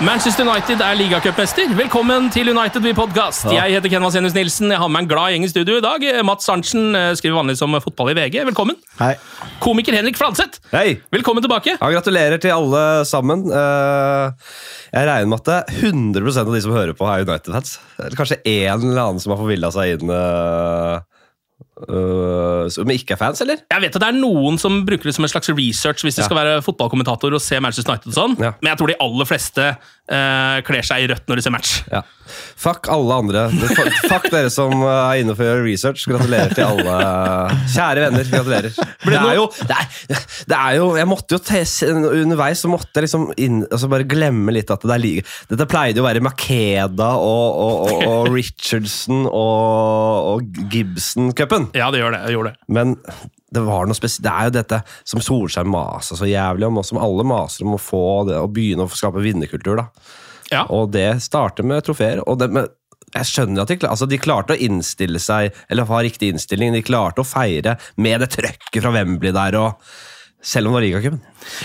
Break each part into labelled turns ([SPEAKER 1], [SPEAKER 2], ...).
[SPEAKER 1] Manchester
[SPEAKER 2] United er ligacupmester. Velkommen til United We Podcast. Jeg heter Ken Vasenius Nilsen. Jeg har med en glad gjeng i studio i dag. Mats Arntzen eh, skriver vanlig som fotball i VG. Velkommen.
[SPEAKER 3] Hei.
[SPEAKER 2] Komiker Henrik Fladseth.
[SPEAKER 3] Hei.
[SPEAKER 2] Velkommen tilbake.
[SPEAKER 3] Ja, gratulerer til alle sammen. Eh, Jeg regner med at det 100% av de som hører på, er United-fans. Kanskje en eller annen som har forvilla seg inn eh, Som ikke er fans, eller?
[SPEAKER 2] Jeg vet at det er noen som bruker det som en slags research hvis de
[SPEAKER 3] Ja.
[SPEAKER 2] skal være fotballkommentator og se Manchester United og sånn,
[SPEAKER 3] Ja.
[SPEAKER 2] men jeg tror de aller fleste uh, kler seg i rødt når de ser match.
[SPEAKER 3] Ja. Fuck alle andre. Fuck, dere som eh, er inne for å gjøre research. Gratulerer til alle. Kjære venner, gratulerer. Det er jo, det er, det er jo Jeg måtte jo tese, Underveis så måtte jeg liksom inn, altså bare glemme litt at det er like Dette pleide jo å være Makeda og, og, og, og Richardson og, Gibson-cupen.
[SPEAKER 2] Ja, det gjør det. Det.
[SPEAKER 3] Men det. Det er jo dette som Solskjær maser så jævlig om, og som alle maser om å få det, å begynne å skape vinnerkultur. da.
[SPEAKER 2] Ja.
[SPEAKER 3] Og det starter med trofeer. og det med jeg skjønner at de, altså de klarte å innstille seg, eller ha riktig innstilling. De klarte å feire med det trøkket fra Wembley der, og selv om det var ligacupen.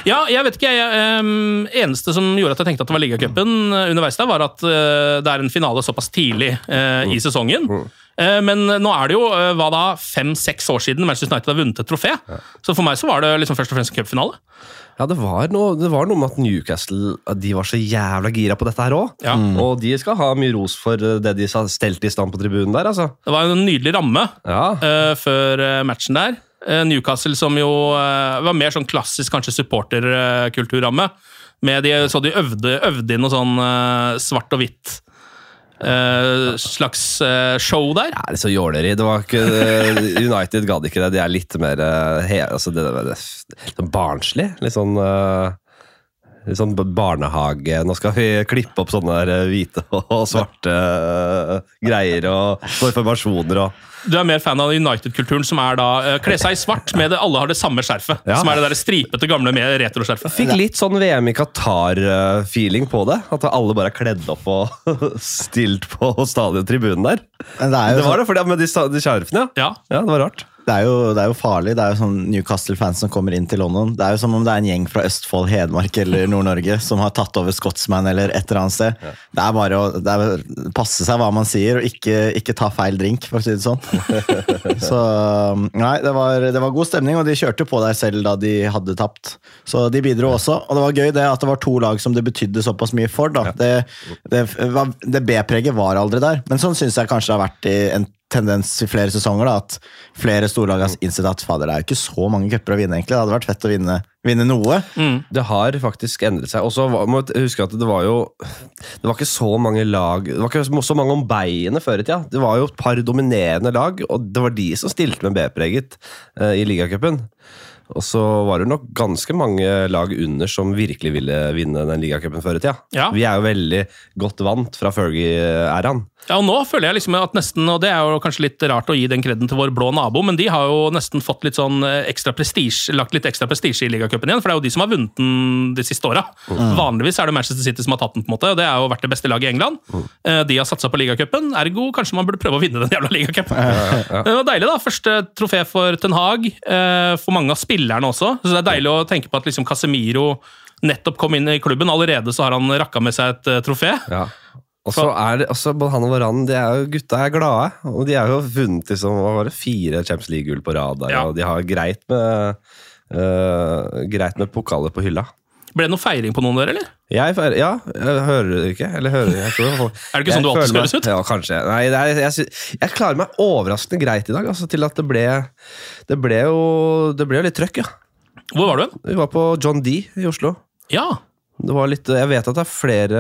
[SPEAKER 2] Ja, jeg vet ikke. Jeg, um, eneste som gjorde at jeg tenkte at det var ligacupen eh, underveis der, var at uh, det er en finale såpass tidlig eh, i sesongen. Eh, men nå er det jo hva da, fem-seks år siden Manchester United har vunnet et trofé. Så for meg så var det liksom først og fremst en cupfinale.
[SPEAKER 3] Ja, det var, noe, det var noe med at Newcastle de var så jævla gira på dette her òg.
[SPEAKER 2] Ja.
[SPEAKER 3] Og de skal ha mye ros for eh, det de sa- stelte i stand på tribunen der, altså.
[SPEAKER 2] Det var en nydelig ramme
[SPEAKER 3] Ja.
[SPEAKER 2] uh, før eh, matchen der. Uh, Newcastle som jo uh, var mer sånn klassisk kanskje supporterkulturramme. Med de, så de øvde, øvde inn noe sånn svart og hvitt eh, slags uh, show der.
[SPEAKER 3] Ja, litt så jåleri. Det var ikke, United gadd ikke det. De er litt mer uh, he, altså det, det, det, barnslig. Litt sånn eh, Litt sånn barnehage Nå skal vi klippe opp sånne der eh, hvite og svarte eh, greier og formasjoner og
[SPEAKER 2] Du er mer fan av United-kulturen, som er da uh, kle seg i svart med det alle har det samme skjerfet.
[SPEAKER 3] Ja.
[SPEAKER 2] Som er det der stripete, gamle med retroskjerfet.
[SPEAKER 3] Fikk litt sånn VM i Qatar-feeling på det. At alle bare er kledd opp og stilt på stadiontribunen der.
[SPEAKER 4] Men det er jo
[SPEAKER 3] Det var det, for det med de, de skjerfene, ja.
[SPEAKER 2] Ja.
[SPEAKER 3] ja. Det var rart.
[SPEAKER 4] Det er, jo, det er jo farlig. Det er jo sånn Newcastle-fans som kommer inn til London. Det er jo som om det er en gjeng fra Østfold, Hedmark eller Nord-Norge som har tatt over Scotsman eller et eller annet sted. Det er bare å det er, passe seg hva man sier, og ikke, ikke ta feil drink, for å si det sånn. Så nei, det var, det var god stemning, og de kjørte på der selv da de hadde tapt. Så de bidro også. Og det var gøy det at det var to lag som det betydde såpass mye for. da. Det, det B-preget var aldri der, men sånn syns jeg kanskje det har vært i en tendens i flere sesonger da, at flere storlag har innsett at fader, det er jo ikke så mange cuper å vinne. egentlig. Det hadde vært fett å vinne, vinne noe.
[SPEAKER 3] Det har faktisk endret seg. Og så må jeg huske at det var jo Det var ikke så mange lag Det var ikke så mange om beinet før i tida. Det var jo et par dominerende lag, og det var de som stilte med B-preget eh, i ligacupen. Og så var det nok ganske mange lag under som virkelig ville vinne den ligacupen før i tida.
[SPEAKER 2] Ja.
[SPEAKER 3] Vi er jo veldig godt vant fra Fergie-æraen.
[SPEAKER 2] Ja, og nå føler jeg liksom at nesten, og det er jo kanskje litt rart å gi den kreden til vår blå nabo, men de har jo nesten fått litt sånn eh, ekstra prestisje, lagt litt ekstra prestisje i ligacupen igjen, for det er jo de som har vunnet den de siste åra. Vanligvis er det Manchester City som har tatt den, på en måte, og det har jo vært det beste laget i England. Mm. De har satsa på ligacupen, ergo kanskje man burde prøve å vinne den jævla ligacupen. Det var deilig, da. Første trofé for Ten Hag, eh, for mange av spillerne også. Så det er deilig å tenke på at liksom Casemiro nettopp kom inn i klubben, allerede så har han rakka med seg et eh, trofé.
[SPEAKER 3] Ja. Og så er det, også, både han og Varan, de er jo, gutta er glade. Og de har jo vunnet liksom, fire Champions League-gull på rad. der,
[SPEAKER 2] Ja.
[SPEAKER 3] Og de har greit med, uh, greit med pokaler på hylla.
[SPEAKER 2] Ble det noe feiring på noen av dere, eller?
[SPEAKER 3] Jeg feirer, ja, jeg hører det ikke. Eller hører jeg tror,
[SPEAKER 2] Er det ikke sånn du alltid høres ut?
[SPEAKER 3] Ja, kanskje. Nei, det er, jeg, jeg klarer meg overraskende greit i dag, altså, til at det ble Det ble jo, det ble litt trøkk, ja.
[SPEAKER 2] Hvor var du hen?
[SPEAKER 3] Vi var på John D i Oslo.
[SPEAKER 2] Ja.
[SPEAKER 3] Det var litt, jeg vet at det er flere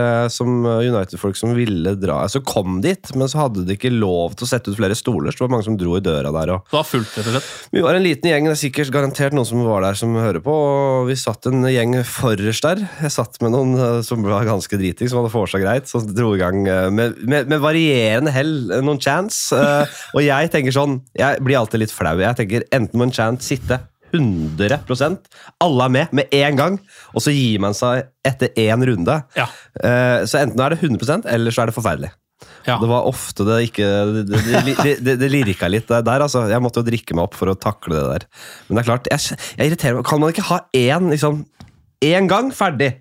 [SPEAKER 3] United-folk som ville dra altså kom dit, men så hadde de ikke lov til å sette ut flere stoler. Så det var mange som dro i døra der. Og
[SPEAKER 2] Det var fullt, rett og slett.
[SPEAKER 3] vi var en liten gjeng, det er sikkert garantert noen som var der som hører på. Og vi satt en gjeng forrest der. Jeg satt med noen uh, som var ganske driting, som hadde vorsa greit. Som dro i gang uh, med, med, med varierende hell, uh, noen chants. Uh, og jeg tenker sånn, jeg blir alltid litt flau. Jeg tenker enten må en chance sitte 100 Alle er med med en gang, og så gir man seg etter én runde.
[SPEAKER 2] Ja.
[SPEAKER 3] Eh, Så enten er det 100% eller så er det forferdelig.
[SPEAKER 2] Ja.
[SPEAKER 3] Det var ofte det ikke Det, det, det, det, lirka litt der, altså. Jeg måtte jo drikke meg opp for å takle det der. Men det er klart, jeg, jeg irriterer meg. Kan man ikke ha én liksom, én gang ferdig?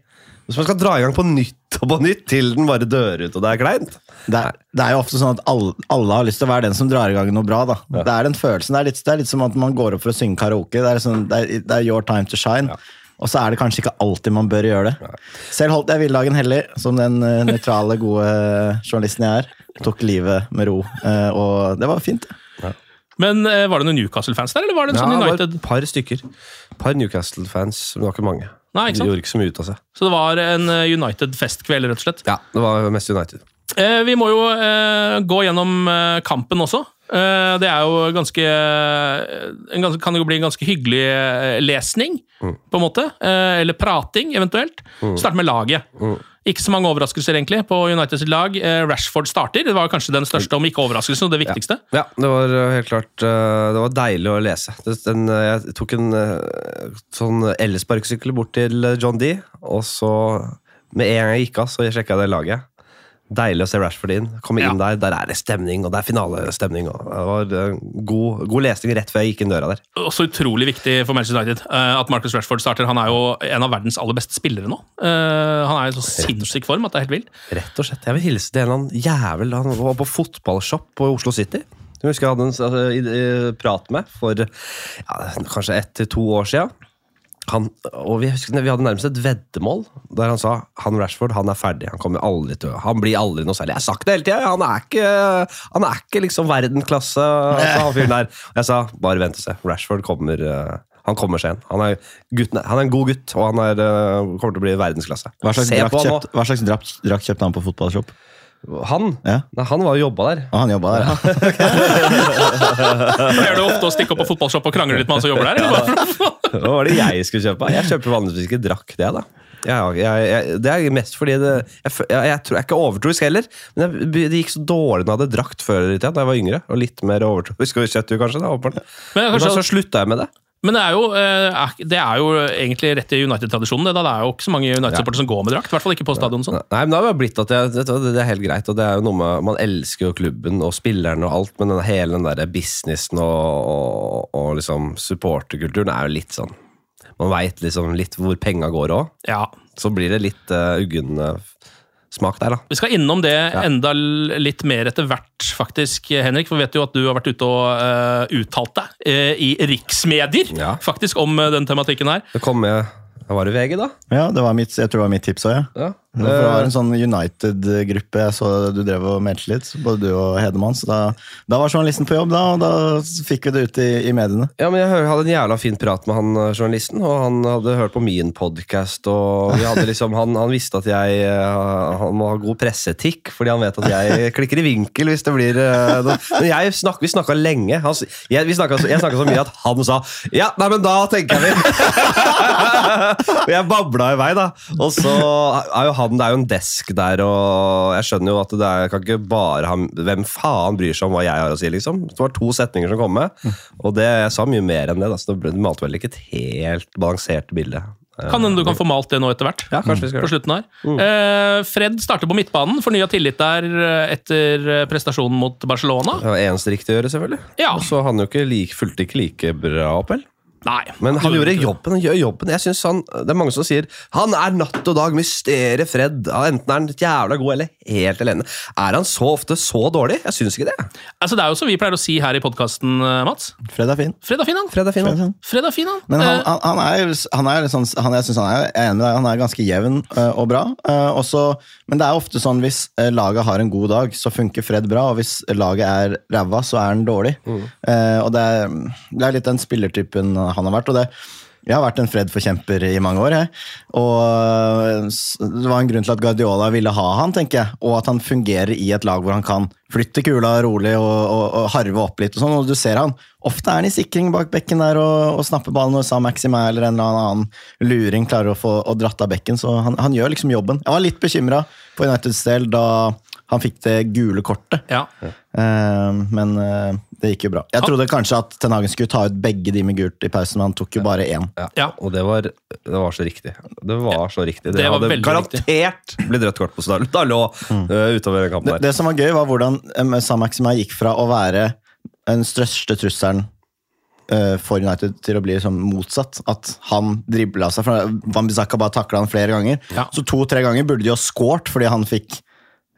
[SPEAKER 3] Hvis man skal dra i gang på nytt og på nytt til den bare dør ut, og det er kleint?
[SPEAKER 4] Det er, det er jo ofte sånn at alle, alle har lyst til å være den som drar i gang noe bra. da. Det er den følelsen. Det er, litt, det er litt som at man går opp for å synge karaoke. Det er, sånn, det er, det er your time to shine. Og så er det kanskje ikke alltid man bør gjøre det. Selv holdt jeg Villdagen hellig, som den uh, nøytrale, gode journalisten jeg er. Tok livet med ro, eh, og det var fint.
[SPEAKER 2] Men eh, var det noen Newcastle-fans der, eller var det en
[SPEAKER 3] Ja,
[SPEAKER 2] sånn
[SPEAKER 3] det var et par stykker. Par Newcastle-fans, men det var ikke mange.
[SPEAKER 2] Nei, ikke
[SPEAKER 3] De gjorde ikke så mye ut av seg.
[SPEAKER 2] Så det var en eh, United-festkveld, rett og slett.
[SPEAKER 3] Ja, det var mest United.
[SPEAKER 2] Eh, vi må jo eh, gå gjennom eh, kampen også. Eh, det er jo ganske, en ganske Kan jo bli en ganske hyggelig lesning, lesning, på en måte. Eh, eller prating, eventuelt. Starte med laget. Ikke så mange overraskelser egentlig på Uniteds lag. Eh, Rashford starter. Det var kanskje den største, om ikke overraskelsen, og det viktigste.
[SPEAKER 3] Ja, det var uh, helt klart uh, Det var deilig å lese. Den, jeg tok en sånn elsparkesykkel bort til John D, og så med en gang jeg gikk av, så sjekka jeg det laget. Deilig å se Rashford inn. Komme
[SPEAKER 2] Ja.
[SPEAKER 3] inn der, der er det stemning, og det er finalestemning. Og det var uh, god, god lesning rett før jeg gikk inn døra der.
[SPEAKER 2] Også utrolig viktig for Manchester United eh, at Marcus Rashford starter. Han er jo en av verdens aller beste spillere nå. Eh, han er i så sinnssyk form at det er helt vilt.
[SPEAKER 3] Rett og slett. Jeg vil hilse til en eller annen jævel han var på fotballshop på Oslo City. Jeg husker jeg hadde en altså, prat med for ja, kanskje ett til to år siden. Han, og vi, husker, vi hadde nærmest et veddemål der han sa han Rashford han er ferdig. Han kommer aldri til han blir aldri noe særlig. Jeg har sagt det hele tida! Han, er ikke- han er ikke liksom verdensklasse, altså, han fyren der. Og jeg sa bare vent og se. Rashford kommer eh, han kommer seg igjen. Han er, gutten, han er en god gutt, og han er, eh, kommer til å bli verdensklasse.
[SPEAKER 4] Hva slags drakt kjøpt- hva slags drakt drakt kjøpte han på fotballshop?
[SPEAKER 3] Han?
[SPEAKER 4] Ja.
[SPEAKER 3] Nei, han var jo jobba der.
[SPEAKER 4] Ah, han jobba der, ja.
[SPEAKER 2] Pleier du ofte å stikke opp på fotballshop og krangle litt med han som jobber der? Eller? bare?
[SPEAKER 3] Hva var det jeg skulle kjøpe? Jeg kjøper vanligvis ikke drakk, det, da. Jeg, jeg, jeg, det er mest fordi det, jeg, jeg, jeg, tror, jeg er ikke overtroisk heller, men jeg, det gikk så dårlig når jeg hadde drakt før da jeg var yngre. Og litt mer overtroisk og kjøtt, kanskje. Da, åpenbart.
[SPEAKER 2] Men
[SPEAKER 3] Men
[SPEAKER 2] kanskje-
[SPEAKER 3] så slutta jeg med det.
[SPEAKER 2] Men det er, jo, eh, det er jo egentlig rett i United-tradisjonen. Det, det er jo ikke så mange United-supportere som går med drakt. I hvert fall ikke på stadion. Sånn.
[SPEAKER 3] Nei, men Det har jo blitt at det, det er helt greit, og det er jo noe med Man elsker jo klubben og spillerne og alt, men den, hele den der businessen og, og, og liksom supporterkulturen er jo litt sånn Man veit liksom litt hvor penga går òg.
[SPEAKER 2] Ja.
[SPEAKER 3] Så blir det litt uh, uggen eh, smak der, da.
[SPEAKER 2] Vi skal innom det enda litt mer etter hvert, faktisk, Henrik. For vi vet jo at du har vært ute og uh, uttalt deg uh, i riksmedier
[SPEAKER 3] Ja.
[SPEAKER 2] faktisk om uh, den tematikken her.
[SPEAKER 3] Det kom med Var det VG, da?
[SPEAKER 4] ja det var mitt, jeg tror det var mitt tips òg, ja.
[SPEAKER 3] Ja.
[SPEAKER 4] Det var en sånn United-gruppe jeg så du drev og meldte litt, både du og Hedemann. Så da, da var journalisten på jobb, da, og da fikk vi det ut i, i mediene.
[SPEAKER 3] Ja, men Jeg hadde en jævla fin prat med han eh, journalisten, og han hadde hørt på min podkast. Vi liksom, han, han visste at jeg eh, Han må ha god presseetikk, fordi han vet at jeg klikker i vinkel hvis det blir eh. Men jeg snak, vi snakka lenge. Han, jeg, vi snakket, jeg snakka så mye at han sa Ja, nei, men da tenker jeg vi Og jeg babla i vei, da. Og så er jo han Det er jo en desk der, og jeg skjønner jo at det er, kan ikke bare han, Hvem faen bryr seg om hva jeg har å si, liksom? Det var to setninger som kom med, og det, jeg sa mye mer enn det. Da, så det malte vel ikke et helt balansert bilde.
[SPEAKER 2] Kan hende du kan få malt det nå etter hvert.
[SPEAKER 3] Ja, kanskje vi skal
[SPEAKER 2] på slutten her. Mm. Fred starter på midtbanen. Fornya tillit der eh, etter eh, prestasjonen mot Barcelona.
[SPEAKER 3] Det var eneste riktig å gjøre, selvfølgelig.
[SPEAKER 2] Ja.
[SPEAKER 3] Og så han jo ikke like, fulgte ikke like bra opp, vel?
[SPEAKER 2] Nei.
[SPEAKER 3] Men han gjorde jobben. Han gjør jobben. Jeg synes han, Det er mange som sier han er natt og dag, mysteriet Fred. Enten er han jævla god eller helt elendig. Er han så ofte så dårlig? Jeg syns ikke det.
[SPEAKER 2] Altså, det er jo som vi pleier å si her i podkasten, Mats.
[SPEAKER 4] Fred er fin.
[SPEAKER 2] Fred er fin, han.
[SPEAKER 3] Fred er fin, han.
[SPEAKER 2] Fred er fin, han.
[SPEAKER 4] Men han,
[SPEAKER 2] Eh,
[SPEAKER 4] han, han er, han er liksom sånn han, Jeg synes han er, jeg er enig med deg, han er ganske jevn øh, og bra. også, men det er ofte sånn hvis laget har en god dag, så funker Fred bra. Og hvis laget er ræva, så er han dårlig. Eh, og det er, det er litt den spillertypen han har vært. og det jeg har vært en Fred-forkjemper i mange år. Jeg. Og øh, Det var en grunn til at Guardiola ville ha han, tenker jeg. Og at han fungerer i et lag hvor han kan flytte kula rolig og, og, og harve opp litt. og sånn, og du ser han. Ofte er han i sikring bak bekken der og, og snapper ballen når Sam Maxima eller en eller annen luring klarer å få og dratt av bekken. Så han, han gjør liksom jobben. Jeg var litt bekymra for Uniteds del da han fikk det gule kortet.
[SPEAKER 2] ja.
[SPEAKER 4] Eh, men eh, det gikk jo bra. Jeg trodde kanskje at Ten Hagen skulle ta ut begge de med gult i pausen, men han tok jo bare én.
[SPEAKER 3] Ja.
[SPEAKER 2] Ja.
[SPEAKER 3] Og det var, det var så riktig. Det var så riktig. Det,
[SPEAKER 2] Det var
[SPEAKER 3] hadde
[SPEAKER 2] veldig
[SPEAKER 3] garantert blitt rødt kort på Stadal. Da lå øh, utover den kampen
[SPEAKER 4] Det,
[SPEAKER 3] der.
[SPEAKER 4] det som var gøy, var hvordan eh, Sam Maxima gikk fra å være den største trusselen eh, for United til å bli liksom motsatt. At han dribla seg. Van Wambisaka bare takla han flere ganger.
[SPEAKER 2] Ja.
[SPEAKER 4] Så to-tre ganger burde de jo scoret fordi han fikk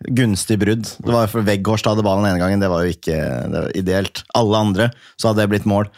[SPEAKER 4] gunstig brudd. Det var for Vegghorst hadde ballen ene gangen, det var jo ikke det var ideelt. Alle andre så hadde det blitt mål.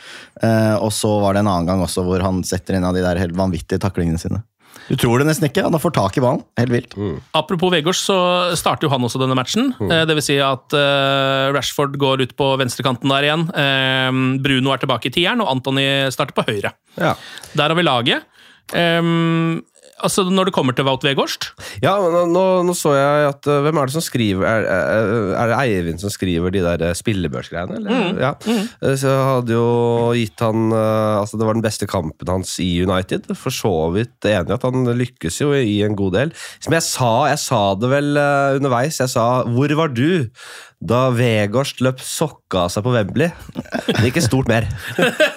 [SPEAKER 4] Eh, og så var det en annen gang også hvor han setter inn av de der helt vanvittige taklingene sine. Du tror det nesten ikke. Han får tak i ballen. Helt vilt.
[SPEAKER 2] Apropos Vegårs, så starter jo han også denne matchen. Mm. Det vil si at eh, Rashford går ut på venstrekanten der igjen. Eh, Bruno er tilbake i tieren, og Anthony starter på høyre.
[SPEAKER 3] Ja.
[SPEAKER 2] Der har vi laget. Um, altså Når det kommer til Wout Weghorst
[SPEAKER 3] Ja, nå, nå, så jeg at øh, Hvem er det som skriver Er, er, det Eivind som skriver de der øh, spillebørsgreiene? Eller? Ja. Mm. Så jeg hadde jo gitt han Altså Det var den beste kampen hans i United. For så vidt enig at han lykkes jo i en god del. Som jeg sa, jeg sa det vel underveis. Jeg sa 'Hvor var du?' Da Vegårst løp sokka av seg på Wembley. Ikke stort mer.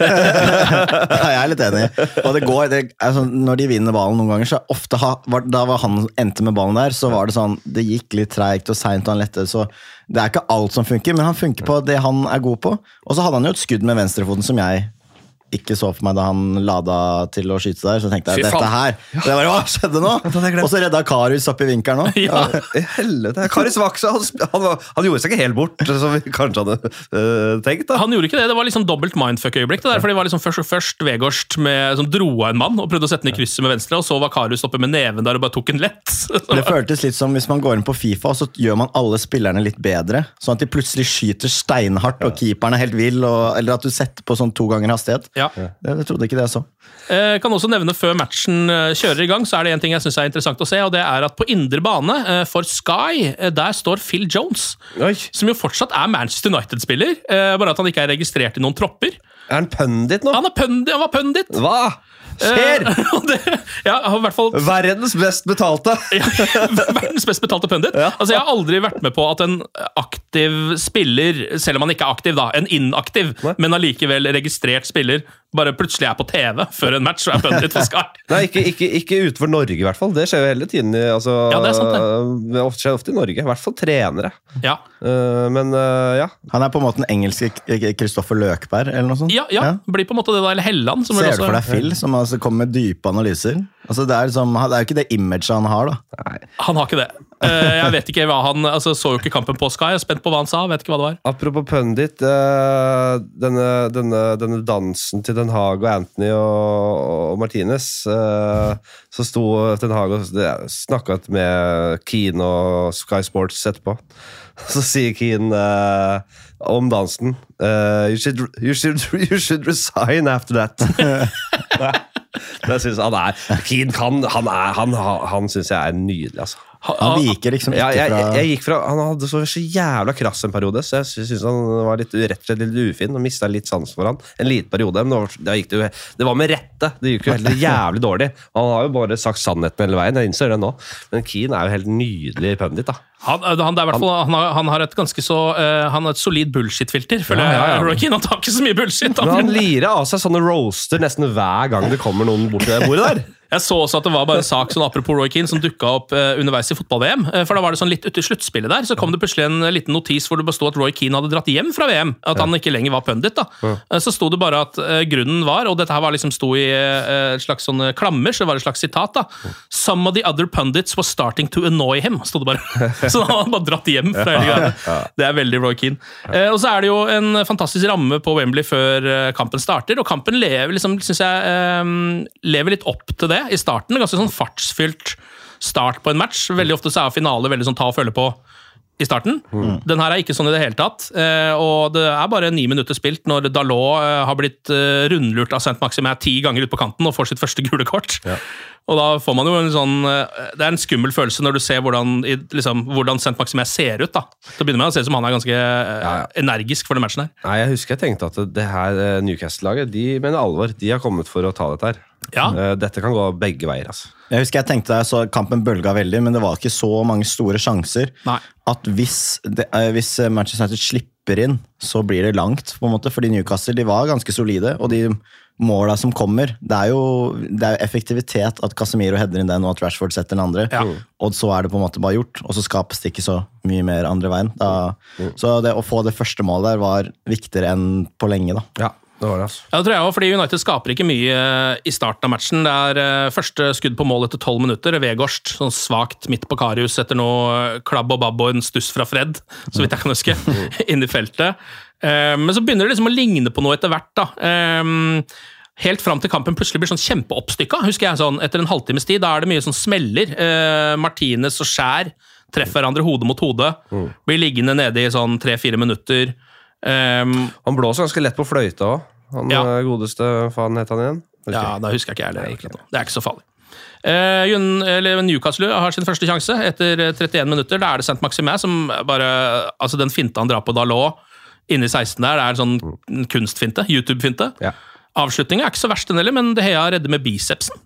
[SPEAKER 4] Ja, jeg er litt enig. Og det går, det, altså, når de vinner ballen noen ganger, så ofte ha, var, da var han endte med ballen der, så var det sånn Det gikk litt treigt og seint og han lette, så det er ikke alt som funker, men han funker på det han er god på. Og så hadde han jo et skudd med venstrefoten som jeg ikke så for meg da han lada til å skyte der. Så tenkte jeg dette
[SPEAKER 3] her
[SPEAKER 4] her det var, Hva skjedde nå? Og så redda Karius opp i vinkelen òg.
[SPEAKER 2] Ja.
[SPEAKER 3] Helvete. Karis Vaksa han, sp- han, han gjorde seg ikke helt bort, som vi kanskje hadde øh, tenkt. da.
[SPEAKER 2] Han gjorde ikke det. Det var liksom dobbelt mindfuck-øyeblikk. det der, for det var liksom Først, først Vegårst med, som dro av en mann og prøvde å sette den i krysset med venstre, og så var Karius oppe med neven der og bare tok en lett.
[SPEAKER 4] Det føltes litt som hvis man går inn på Fifa, og så gjør man alle spillerne litt bedre. Sånn at de plutselig skyter steinhardt, og keeperen er helt vill, og, eller at du setter på sånn to ganger hastighet.
[SPEAKER 2] Ja.
[SPEAKER 4] Det, jeg trodde ikke det jeg så.
[SPEAKER 2] Eh, kan også nevne Før matchen eh, kjører i gang, så er det en ting jeg synes er interessant å se. og det er at På indre bane eh, for Sky, der står Phil Jones.
[SPEAKER 3] Oi.
[SPEAKER 2] Som jo fortsatt er Manchester United-spiller, eh, bare at han ikke er registrert i noen tropper.
[SPEAKER 3] Er han pundit nå?
[SPEAKER 2] Han, er pundit, han var pundit!
[SPEAKER 3] Hva skjer?
[SPEAKER 2] Eh, det, ja, fall
[SPEAKER 3] Verdens best betalte.
[SPEAKER 2] Ja, Verdens best betalte pundit. Altså, Jeg har aldri vært med på at en aktiv spiller, selv om han ikke er aktiv, da, en inaktiv, men allikevel registrert spiller, bare plutselig er på TV før en match og er pundit for Sky.
[SPEAKER 3] Nei, ikke, ikke, ikke utenfor Norge, i hvert fall. Det skjer jo hele tiden. Altså,
[SPEAKER 2] Ja, det er sant,
[SPEAKER 3] det. ofte skjer ofte i Norge. I hvert fall trenere.
[SPEAKER 2] Ja,
[SPEAKER 3] Uh, men uh, ja.
[SPEAKER 4] Han er på en måte den engelske Kristoffer Løkberg, eller noe sånt.
[SPEAKER 2] ja, ja. blir på en måte det da, eller Helland.
[SPEAKER 4] Ser du
[SPEAKER 2] også-
[SPEAKER 4] for deg Phil, som altså kommer med dype analyser? Altså, det, er liksom, det er jo ikke det imaget han har, da.
[SPEAKER 2] Han har ikke det. Eh, jeg vet ikke hva han, altså Så jo ikke kampen på Sky. Jeg er spent på hva han sa. vet ikke hva det var.
[SPEAKER 3] Apropos pundit, eh, denne, denne, denne dansen til Den Haag og Anthony og, og Martinez eh, Så sto Den Haag og snakka med Keane og Sky Sports etterpå. Så sier Keane om dansen eh, you, should, you, should, you should resign after that. Det synes han er fin. Han, Han, er- han, han syns jeg er nydelig, altså.
[SPEAKER 4] Han viker liksom
[SPEAKER 3] Ja,
[SPEAKER 4] ikke
[SPEAKER 3] jeg, jeg,
[SPEAKER 4] fra
[SPEAKER 3] jeg gikk fra, Han hadde så, så jævla krass en periode, så jeg syns han var litt, rett og slett litt ufin. og Mista litt sans for han En liten periode, men det da gikk det, jo, det var med rette. Det gikk jo helt jævlig dårlig. Han har jo bare sagt sannheten hele veien, jeg innser det nå. Men Keane er jo helt nydelig pundit, da.
[SPEAKER 2] Han, han, det er i fall, han, har, han har et ganske så uh, Han har et solid bullshit-filter. føler
[SPEAKER 3] Ja, ja, ja.
[SPEAKER 2] jeg. Roy Keane han tar ikke så mye bullshit.
[SPEAKER 3] Men han lirer av seg sånne roaster nesten hver gang det kommer noen bort til det bordet der.
[SPEAKER 2] Jeg så også at det var bare en sak sånn apropos Roy Keane som dukka opp eh, underveis i fotball-VM. Eh, for da var det sånn litt ute i sluttspillet der, så kom det plutselig en eh, liten notis hvor det bestod at Roy Keane hadde dratt hjem fra VM. At han ikke lenger var pundit. da. Eh, så sto det bare at eh, grunnen var, og dette her var liksom sto i eh, slags sånne klammer, så det var et slags sitat, da. Some of the other pundits were starting to annoy him, sto det bare. så han hadde bare dratt hjem fra hele greia. Det er veldig Roy Keane. Eh, og så er det jo en fantastisk ramme på Wembley før kampen starter, og kampen lever liksom, synes jeg, lever litt opp til det i starten. Ganske sånn fartsfylt start på en match. Veldig ofte så er finale veldig sånn ta og føle på i starten. Den her er ikke sånn i det hele tatt. eh, Og det er bare ni minutter spilt når Dalot eh, har blitt eh, rundlurt av Saint-Maximin ti ganger ut på kanten og får sitt første gule kort. Og da får man jo en sånn Det er en skummel følelse når du ser hvordan, liksom, hvordan Saint-Maximin ser ut. da. Til å begynne med, Det ser ut som han er ganske ja. energisk for den matchen her.
[SPEAKER 3] Nei, Jeg husker jeg tenkte at det her Newcastle-laget de mener alvor. De har kommet for å ta dette her.
[SPEAKER 2] Ja.
[SPEAKER 3] Eh, Dette kan gå begge veier. altså.
[SPEAKER 4] Jeg husker jeg tenkte jeg så kampen bølga veldig, men det var ikke så mange store sjanser.
[SPEAKER 2] Nei.
[SPEAKER 4] At hvis, det, eh, hvis Manchester United slipper inn, så blir det langt. på en måte, Fordi Newcastle de var ganske solide, og de måla som kommer Det er jo det er effektivitet at Casemiro header inn den, og at Rashford setter den andre.
[SPEAKER 2] Ja.
[SPEAKER 4] Og så er det på en måte bare gjort, og så skapes det ikke så mye mer andre veien. Da, Så det å få det første målet der var viktigere enn på lenge. da.
[SPEAKER 3] Ja, det var det.
[SPEAKER 2] Ja, det tror jeg også, fordi United skaper ikke mye eh, i starten av matchen. Det er eh, første skudd på mål etter tolv minutter. Vegårst sånn svakt midt på Karius etter noe eh, klabb og babb og en stuss fra Fred, så vidt jeg kan huske, inn i feltet. Men så begynner det liksom å ligne på noe etter hvert. da. Helt fram til kampen plutselig blir sånn kjempeoppstykka. husker jeg sånn, Etter en halvtimes tid da er det mye sånn smeller. Martinez og Skjær treffer hverandre hode mot hode. Blir liggende nede i sånn tre-fire minutter. Eh,
[SPEAKER 3] Han blåser ganske lett på fløyta òg. Han
[SPEAKER 2] Ja.
[SPEAKER 3] eh, godeste faen het han igjen? Vet
[SPEAKER 2] Ja, da husker jeg ikke jeg. Det er ikke så farlig. Uh, Newcastle har sin første sjanse etter eh, 31 minutter. Da er det St. Maximin som bare Altså, den finta han drar på da lå inni 16 der, det er en sånn kunstfinte. YouTube-finte.
[SPEAKER 3] Ja.
[SPEAKER 2] Avslutninga er ikke så verst, den heller, men det Hea redder med bicepsen.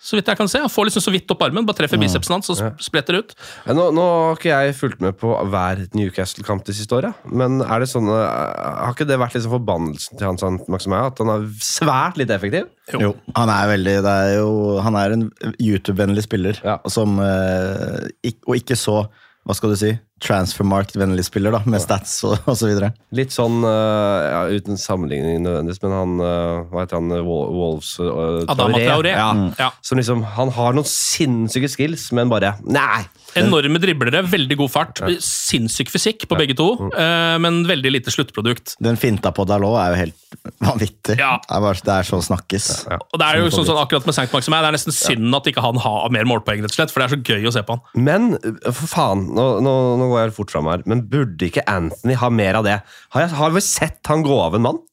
[SPEAKER 2] Så vidt jeg kan se. Han får liksom så vidt opp armen, bare treffer bicepsen hans, og sp- spretter ut.
[SPEAKER 3] Ja, Nå, nå har ikke jeg fulgt med på hver Newcastle-kamp de siste åra, men er det sånne, har ikke det vært liksom forbannelsen til Hans Maximia? At han er svært litt effektiv?
[SPEAKER 4] Jo. Han er veldig det er jo, Han er en YouTube-vennlig spiller,
[SPEAKER 3] Ja.
[SPEAKER 4] som, eh, og ikke så hva skal du si, transfermarkt-vennlig spiller, da, med stats og, osv. så videre.
[SPEAKER 3] Litt sånn, eh, ja, uten sammenligning nødvendigvis, men han eh, Hva heter han? Wolves uh,
[SPEAKER 2] Adama Traoré.
[SPEAKER 3] Ja.
[SPEAKER 2] Ja.
[SPEAKER 3] Som liksom, han har noen sinnssyke skills, men bare Nei!
[SPEAKER 2] Enorme driblere, veldig god fart. Sinnssyk fysikk på begge to, eh, men veldig lite sluttprodukt.
[SPEAKER 4] Den finta på Dalot er jo helt vanvittig.
[SPEAKER 2] Ja.
[SPEAKER 4] Det, er bare, det er så snakkes.
[SPEAKER 2] Og det er jo sånn, sånn akkurat med Sankt Maximin, det er nesten synd at ikke han har mer målpoeng, rett og slett, for det er så gøy å se på han.
[SPEAKER 3] Men uh, for faen, nå, nå, nå går jeg fort fram her, men burde ikke Anthony ha mer av det? Har, jeg, har vi sett han gå av en mann?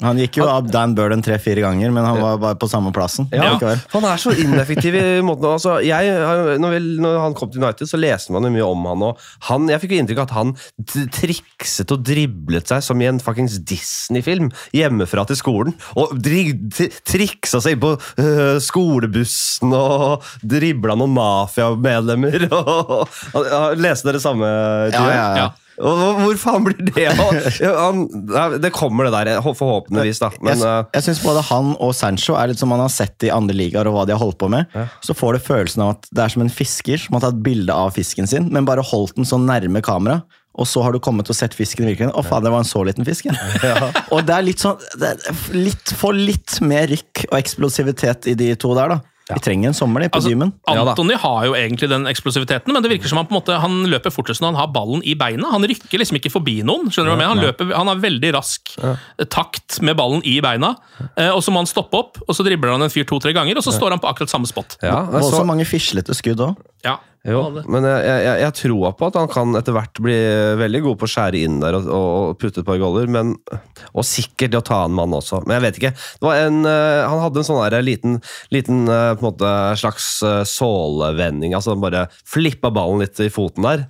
[SPEAKER 4] Han gikk jo av Dan Burden tre-fire ganger, men han var bare på samme plassen.
[SPEAKER 3] Ja,
[SPEAKER 4] likevel.
[SPEAKER 3] Han er så ineffektiv i måten altså, jeg, når, vi, når han kom til United, så leste man jo mye om han. Og han jeg fikk jo inntrykk av at han trikset og driblet seg som i en fuckings Disney-film hjemmefra til skolen. Og dri, triksa seg inn på øh, skolebussen og dribla noen mafiamedlemmer. Leste dere samme?
[SPEAKER 4] Ja, ja, ja.
[SPEAKER 3] Hvor- faen blir det av? Det kommer det der, forhåpentligvis, da. Men
[SPEAKER 4] jeg,
[SPEAKER 3] øh,
[SPEAKER 4] jeg synes både han og Sancho er litt som man har sett i andre ligaer og hva de har holdt på med. Så får du følelsen av at det er som en fisker som har tatt bilde av fisken sin, men bare holdt den så nærme kamera. Og så har du kommet og sett fisken i virkeligheten. Å faen, det var en så liten fisk. ja. Og det er litt sånn det er litt, Få litt mer rykk og eksplosivitet i de to der, da. Vi trenger en sommer, det, på
[SPEAKER 2] Altså,
[SPEAKER 4] dymen.
[SPEAKER 2] Anthony har jo egentlig den eksplosiviteten, men det virker som han på en måte Han løper fortest når han har ballen i beina. Han rykker liksom ikke forbi noen. skjønner du hva jeg mener? Han, løper, han har veldig rask takt med ballen i beina, eh, og så må han stoppe opp, og så dribler han en fyr to-tre ganger, og så står han på akkurat samme spot.
[SPEAKER 3] Ja,
[SPEAKER 4] Og
[SPEAKER 3] så-
[SPEAKER 4] så mange fislete skudd òg.
[SPEAKER 2] Ja.
[SPEAKER 3] Jo, men jeg, jeg, jeg tror på at han kan etter hvert bli veldig god på å skjære inn der og, og putte et par goller. Men, og sikkert å ta en mann også, men jeg vet ikke. Det var en, eh, han hadde en sånn der liten, liten eh, måte slags uh, sålevending. Altså han bare flippa ballen litt i foten der.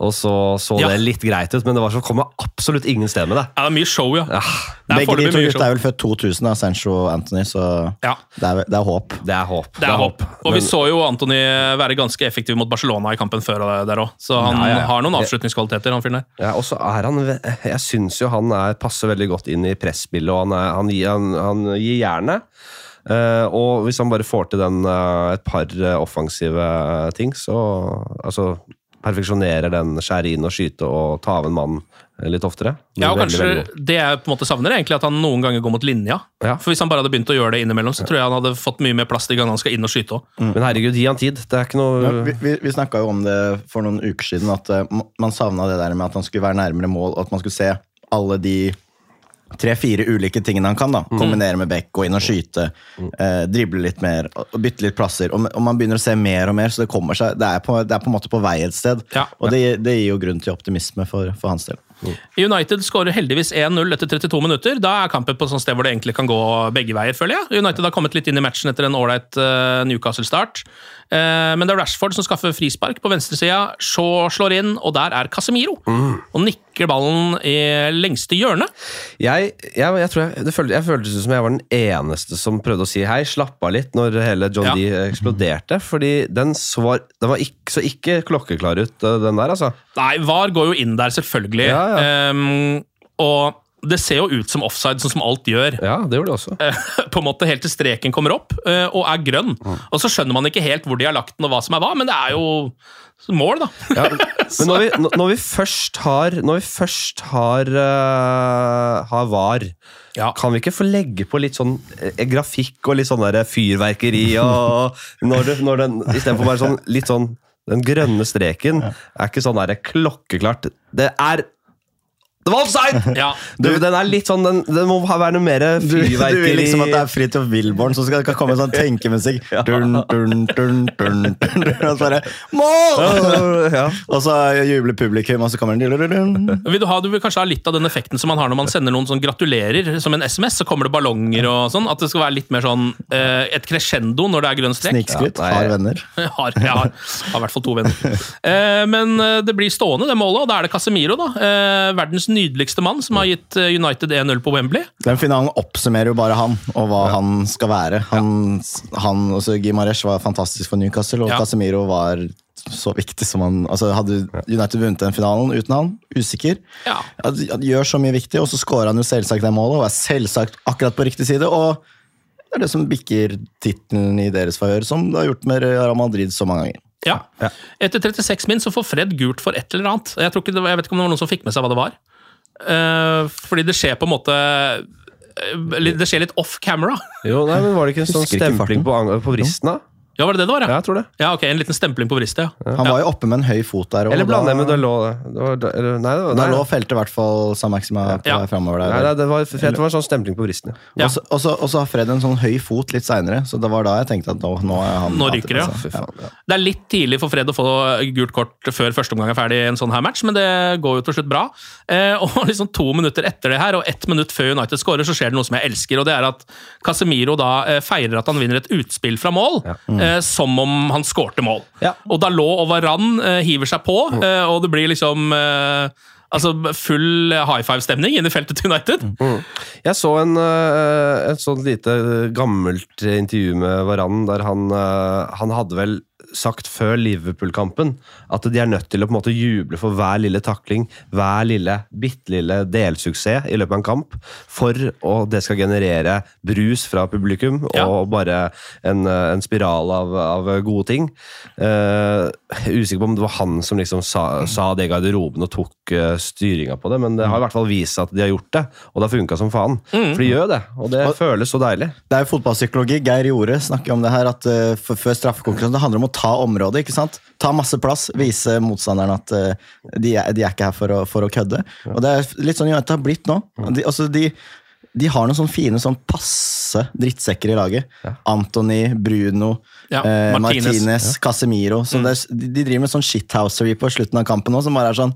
[SPEAKER 3] Og så så
[SPEAKER 2] Ja.
[SPEAKER 3] det litt greit ut, men det var så kom jeg absolutt ingen sted med det.
[SPEAKER 2] Ja, det er mye show, ja.
[SPEAKER 3] Ja,
[SPEAKER 2] Det er
[SPEAKER 4] Begge de to gutta er vel født 2000, da, Sancho og Anthony, så
[SPEAKER 2] Ja.
[SPEAKER 4] det, er, det er håp.
[SPEAKER 3] det er håp.
[SPEAKER 2] Det er håp. Og vi så jo Anthony være ganske effektiv mot Barcelona i kampen før der òg, så han
[SPEAKER 3] Ja, ja, ja.
[SPEAKER 2] har noen avslutningskvaliteter, han fyren der.
[SPEAKER 3] Ja, og så er han Jeg syns jo han er, passer veldig godt inn i presspillet, og han, er, han, han, han gir jernet. Uh, og hvis han bare får til den, uh, et par uh, offensive eh, ting, så altså, perfeksjonerer den skjære inn og skyte og ta av en mann eh, litt oftere.
[SPEAKER 2] Ja, og
[SPEAKER 3] veldig,
[SPEAKER 2] kanskje
[SPEAKER 3] veldig.
[SPEAKER 2] Det jeg på en måte savner, er egentlig at han noen ganger går mot linja.
[SPEAKER 3] Ja.
[SPEAKER 2] For Hvis han bare hadde begynt å gjøre det innimellom, så tror jeg han hadde fått mye mer plass de gangene han skal inn og skyte òg.
[SPEAKER 3] Men herregud, gi han tid. Det er ikke noe
[SPEAKER 4] Ja, vi vi, vi snakka jo om det for noen uker siden, at eh, man savna det der med at han skulle være nærmere mål, og at man skulle se alle de tre-fire ulike tingene han kan. da Kombinere med bekk, gå inn og skyte, eh, drible litt mer, og bytte litt plasser. Og, og man begynner å se mer og mer, så det kommer seg Det er på, det er på en måte på vei et sted.
[SPEAKER 2] Ja.
[SPEAKER 4] Og det, det gir jo grunn til optimisme for, for hans del.
[SPEAKER 2] United skårer heldigvis 1-0 etter 32 minutter. Da er kampen på et sted hvor det egentlig kan gå begge veier, føler jeg. United har kommet litt inn i matchen etter en ålreit uh, Newcastle-start. Eh, men det er Rashford som skaffer frispark på venstresida. Shaw slår inn, og der er Casemiro. Og nikker ballen i lengste hjørne.
[SPEAKER 3] Jeg, jeg, jeg tror jeg, det føltes, jeg føltes som jeg var den eneste som prøvde å si hei, slapp av litt når hele John
[SPEAKER 2] Ja.
[SPEAKER 3] D eksploderte. Fordi den, så, den var ikke, så ikke klokkeklar ut, eh, den der, altså.
[SPEAKER 2] Nei, VAR går jo inn der, selvfølgelig.
[SPEAKER 3] Ja,
[SPEAKER 2] Ehm, og det ser jo ut som offside, sånn som alt gjør.
[SPEAKER 3] Ja, det gjør det også.
[SPEAKER 2] Eh, på en måte helt til streken kommer opp eh, og er grønn. Og så skjønner man ikke helt hvor de har lagt den og hva som er hva, men det er jo mål, da.
[SPEAKER 3] Ja, men når vi, når vi først har Når vi først har, uh, har VAR,
[SPEAKER 2] Ja.
[SPEAKER 3] kan vi ikke få legge på litt sånn grafikk og litt sånn der fyrverkeri og når, du, når den Istedenfor bare sånn litt sånn Den grønne streken er ikke sånn der klokkeklart. Det er Det var offside!
[SPEAKER 2] Ja.
[SPEAKER 3] Du, den er litt sånn Den, den må ha- være noe mer
[SPEAKER 4] Du, du vil liksom at det er Fridtjof Wilborn som skal, skal komme med sånn tenkemusikk. Dun, dun, dun, dun, dun, og så bare Mål!
[SPEAKER 3] ja.
[SPEAKER 4] Og så jubler publikum, og så kommer den dun, dun, dun.
[SPEAKER 2] Vil du, ha, du vil kanskje ha litt av den effekten som man har når man sender noen sånn gratulerer som en SMS, så kommer det ballonger og sånn. At det skal være litt mer sånn eh, et crescendo når det er grønn strek.
[SPEAKER 4] Snikskryt.
[SPEAKER 3] Ja.
[SPEAKER 4] Har venner.
[SPEAKER 2] Jeg har, jeg har, har i hvert fall to venner. Eh, men eh, det blir stående, det målet, og da er det Casemiro. da. Eh, verdens nydeligste mann, som har gitt eh, United 1-0 på Wembley.
[SPEAKER 4] Den finalen oppsummerer jo bare han, og hva han skal være. Han, han også Gimaresh var fantastisk for Newcastle, og
[SPEAKER 2] Ja.
[SPEAKER 4] Casemiro var så viktig som han altså Hadde United vunnet den finalen uten han? Usikker.
[SPEAKER 2] Ja.
[SPEAKER 4] Han gjør så mye viktig, og så scorer han jo selvsagt det målet, og er selvsagt akkurat på riktig side. og det er det som bikker tittelen i deres favør, som det har gjort med Real Madrid så mange ganger.
[SPEAKER 2] Ja. Etter 36 min så får Fred gult for et eller annet. Jeg, tror ikke det var, jeg vet ikke om det var noen som fikk med seg hva det var. Eh, fordi det skjer på en måte eh, Det skjer litt off camera.
[SPEAKER 3] Jo, nei, men Var det ikke en sånn stempling på, på vristen, da?
[SPEAKER 2] Ja, var det det det var?
[SPEAKER 3] Ja,
[SPEAKER 2] Ja,
[SPEAKER 3] jeg tror det.
[SPEAKER 2] ja ok, En liten stempling på vristet, ja.
[SPEAKER 4] Han var jo oppe med en høy fot der. og
[SPEAKER 3] Eller
[SPEAKER 4] da-
[SPEAKER 3] blander jeg med Dalot? Det lå nei, det var,
[SPEAKER 4] Dalot felte i hvert fall San Maxima på
[SPEAKER 2] Ja.
[SPEAKER 4] framover der.
[SPEAKER 3] Nei, det var, det var en sånn stempling på vristet Ja.
[SPEAKER 2] Ja.
[SPEAKER 4] Og så- har Fred en sånn høy fot litt seinere, så det var da jeg tenkte at nå, nå er han
[SPEAKER 2] Nå ryker det, ja.
[SPEAKER 4] altså.
[SPEAKER 3] Ja.
[SPEAKER 2] Det er litt tidlig for Fred å få gult kort før første omgang er ferdig i en sånn her match, men det går jo til slutt bra. Eh, og liksom to minutter etter det her, og ett minutt før United scorer, så skjer det noe som jeg elsker, og det er at Casemiro da eh, feirer at han vinner et utspill fra mål, eh, som om han skårte mål.
[SPEAKER 4] Ja.
[SPEAKER 2] Og Dalot og Varan eh, hiver seg på, eh, og det blir liksom eh, Altså full high five-stemning inne i feltet til United.
[SPEAKER 3] Jeg så en, et sånt lite gammelt intervju med Varan der han, han hadde vel sagt før Liverpool-kampen at de er nødt til å på en måte juble for hver lille takling, hver lille, bitte lille delsuksess i løpet av en kamp, for at det skal generere brus fra publikum
[SPEAKER 2] Ja.
[SPEAKER 3] og bare en, eh, en spiral av, av gode ting. Uh, er usikker på om det var han som liksom sa, sa det i garderoben og tok uh, styringa på det, men det har i hvert fall vist seg at de har gjort det, og det har funka som faen.
[SPEAKER 2] Mm.
[SPEAKER 3] For de gjør det, og det føles så deilig.
[SPEAKER 4] Det er jo fotballpsykologi. Geir Jore snakker om det her, at uh, før straffekonkurransen det handler om å ta området. ikke sant? Ta masse plass, vise motstanderen at uh, de, er, de er ikke her for å, for å kødde. Og Det er litt sånn United har blitt nå. De, altså, de, de har noen sånne fine sånn passe drittsekker i laget. Anthony, Bruno,
[SPEAKER 2] Ja,
[SPEAKER 4] eh,
[SPEAKER 2] Martinez.
[SPEAKER 4] Martinez, Casemiro. Så det, er- de, de driver med sånn shithousery på slutten av kampen nå, som bare er sånn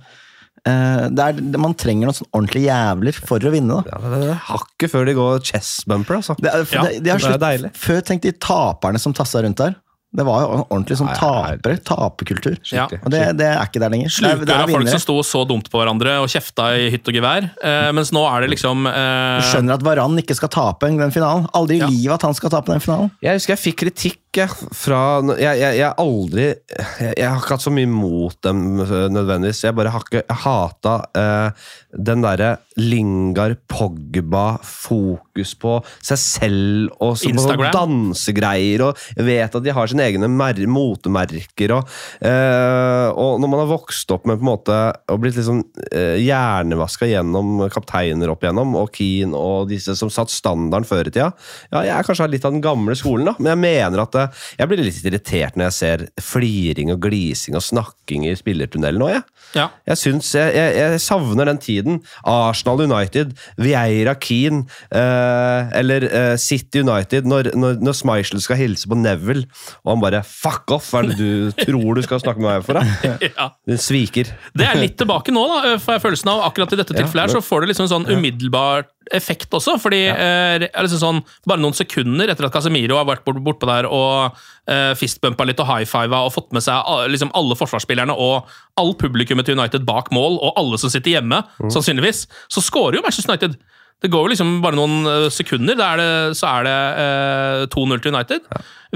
[SPEAKER 4] eh, er, Man trenger noen sånn ordentlige jævler for å vinne. da
[SPEAKER 3] Ja, det er hakket før de går chess bumper, altså.
[SPEAKER 4] det er, for
[SPEAKER 2] Ja,
[SPEAKER 4] det, de har slutt. Før tenkte de taperne som tassa rundt der. Det var jo ordentlig sånn tapere. Taperkultur.
[SPEAKER 2] Ja.
[SPEAKER 4] Og det, det er ikke der lenger. Det er,
[SPEAKER 2] Slukør
[SPEAKER 4] det er
[SPEAKER 2] av folk som sto så dumt på hverandre og kjefta i hytt og gevær. Eh, mens nå er det liksom eh,
[SPEAKER 4] Du skjønner at Varan ikke skal tape den finalen. Aldri i
[SPEAKER 2] Ja.
[SPEAKER 4] livet at han skal tape den finalen.
[SPEAKER 3] Jeg husker jeg fikk kritikk jeg, fra Jeg, jeg, jeg aldri jeg, jeg har ikke hatt så mye mot dem øh, nødvendigvis. Jeg bare har ikke hata eh, den derre Lingard Pogba fokus på seg selv og så på sånn dansegreier. Og jeg vet at de har sine egne mer motemerker. Og, eh, og når man har vokst opp med på en måte og blitt liksom eh, hjernevaska gjennom kapteiner opp igjennom, og Keane og disse som satt standarden før i tida Ja, jeg er kanskje litt av den gamle skolen, da, men jeg mener at eh, jeg blir litt irritert når jeg ser fliring og glising og snakking i spillertunnelen nå, jeg.
[SPEAKER 2] Ja.
[SPEAKER 3] Jeg, synes, jeg, jeg, savner den tiden. Arsenal United, Vieira Keane eh, eller eh, City United, når, når, når Schmeichel skal hilse på Neville, og han bare 'fuck off', hva er det du tror du skal snakke med meg for? Da?
[SPEAKER 2] ja.
[SPEAKER 3] Den sviker.
[SPEAKER 2] Det er litt tilbake nå, da, får jeg følelsen av. Akkurat i dette tilfellet her, så får du liksom sånn umiddelbar effekt også. fordi eh, liksom sånn, Bare noen sekunder etter at Casemiro har vært bort, bortpå der og eh, fistbumpa litt og high-fiva og fått med seg liksom alle forsvarsspillerne og all publikummet til United bak mål, og alle som sitter hjemme, sannsynligvis, så scorer jo Manchester United. Det går jo liksom bare noen eh, sekunder, er det, så er det eh, 2-0 til United.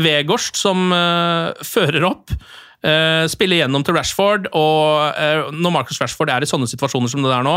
[SPEAKER 2] Vegårst som eh, fører opp. Eh, spille gjennom til Rashford, og uh, når Marcus Rashford er i sånne situasjoner som det der nå,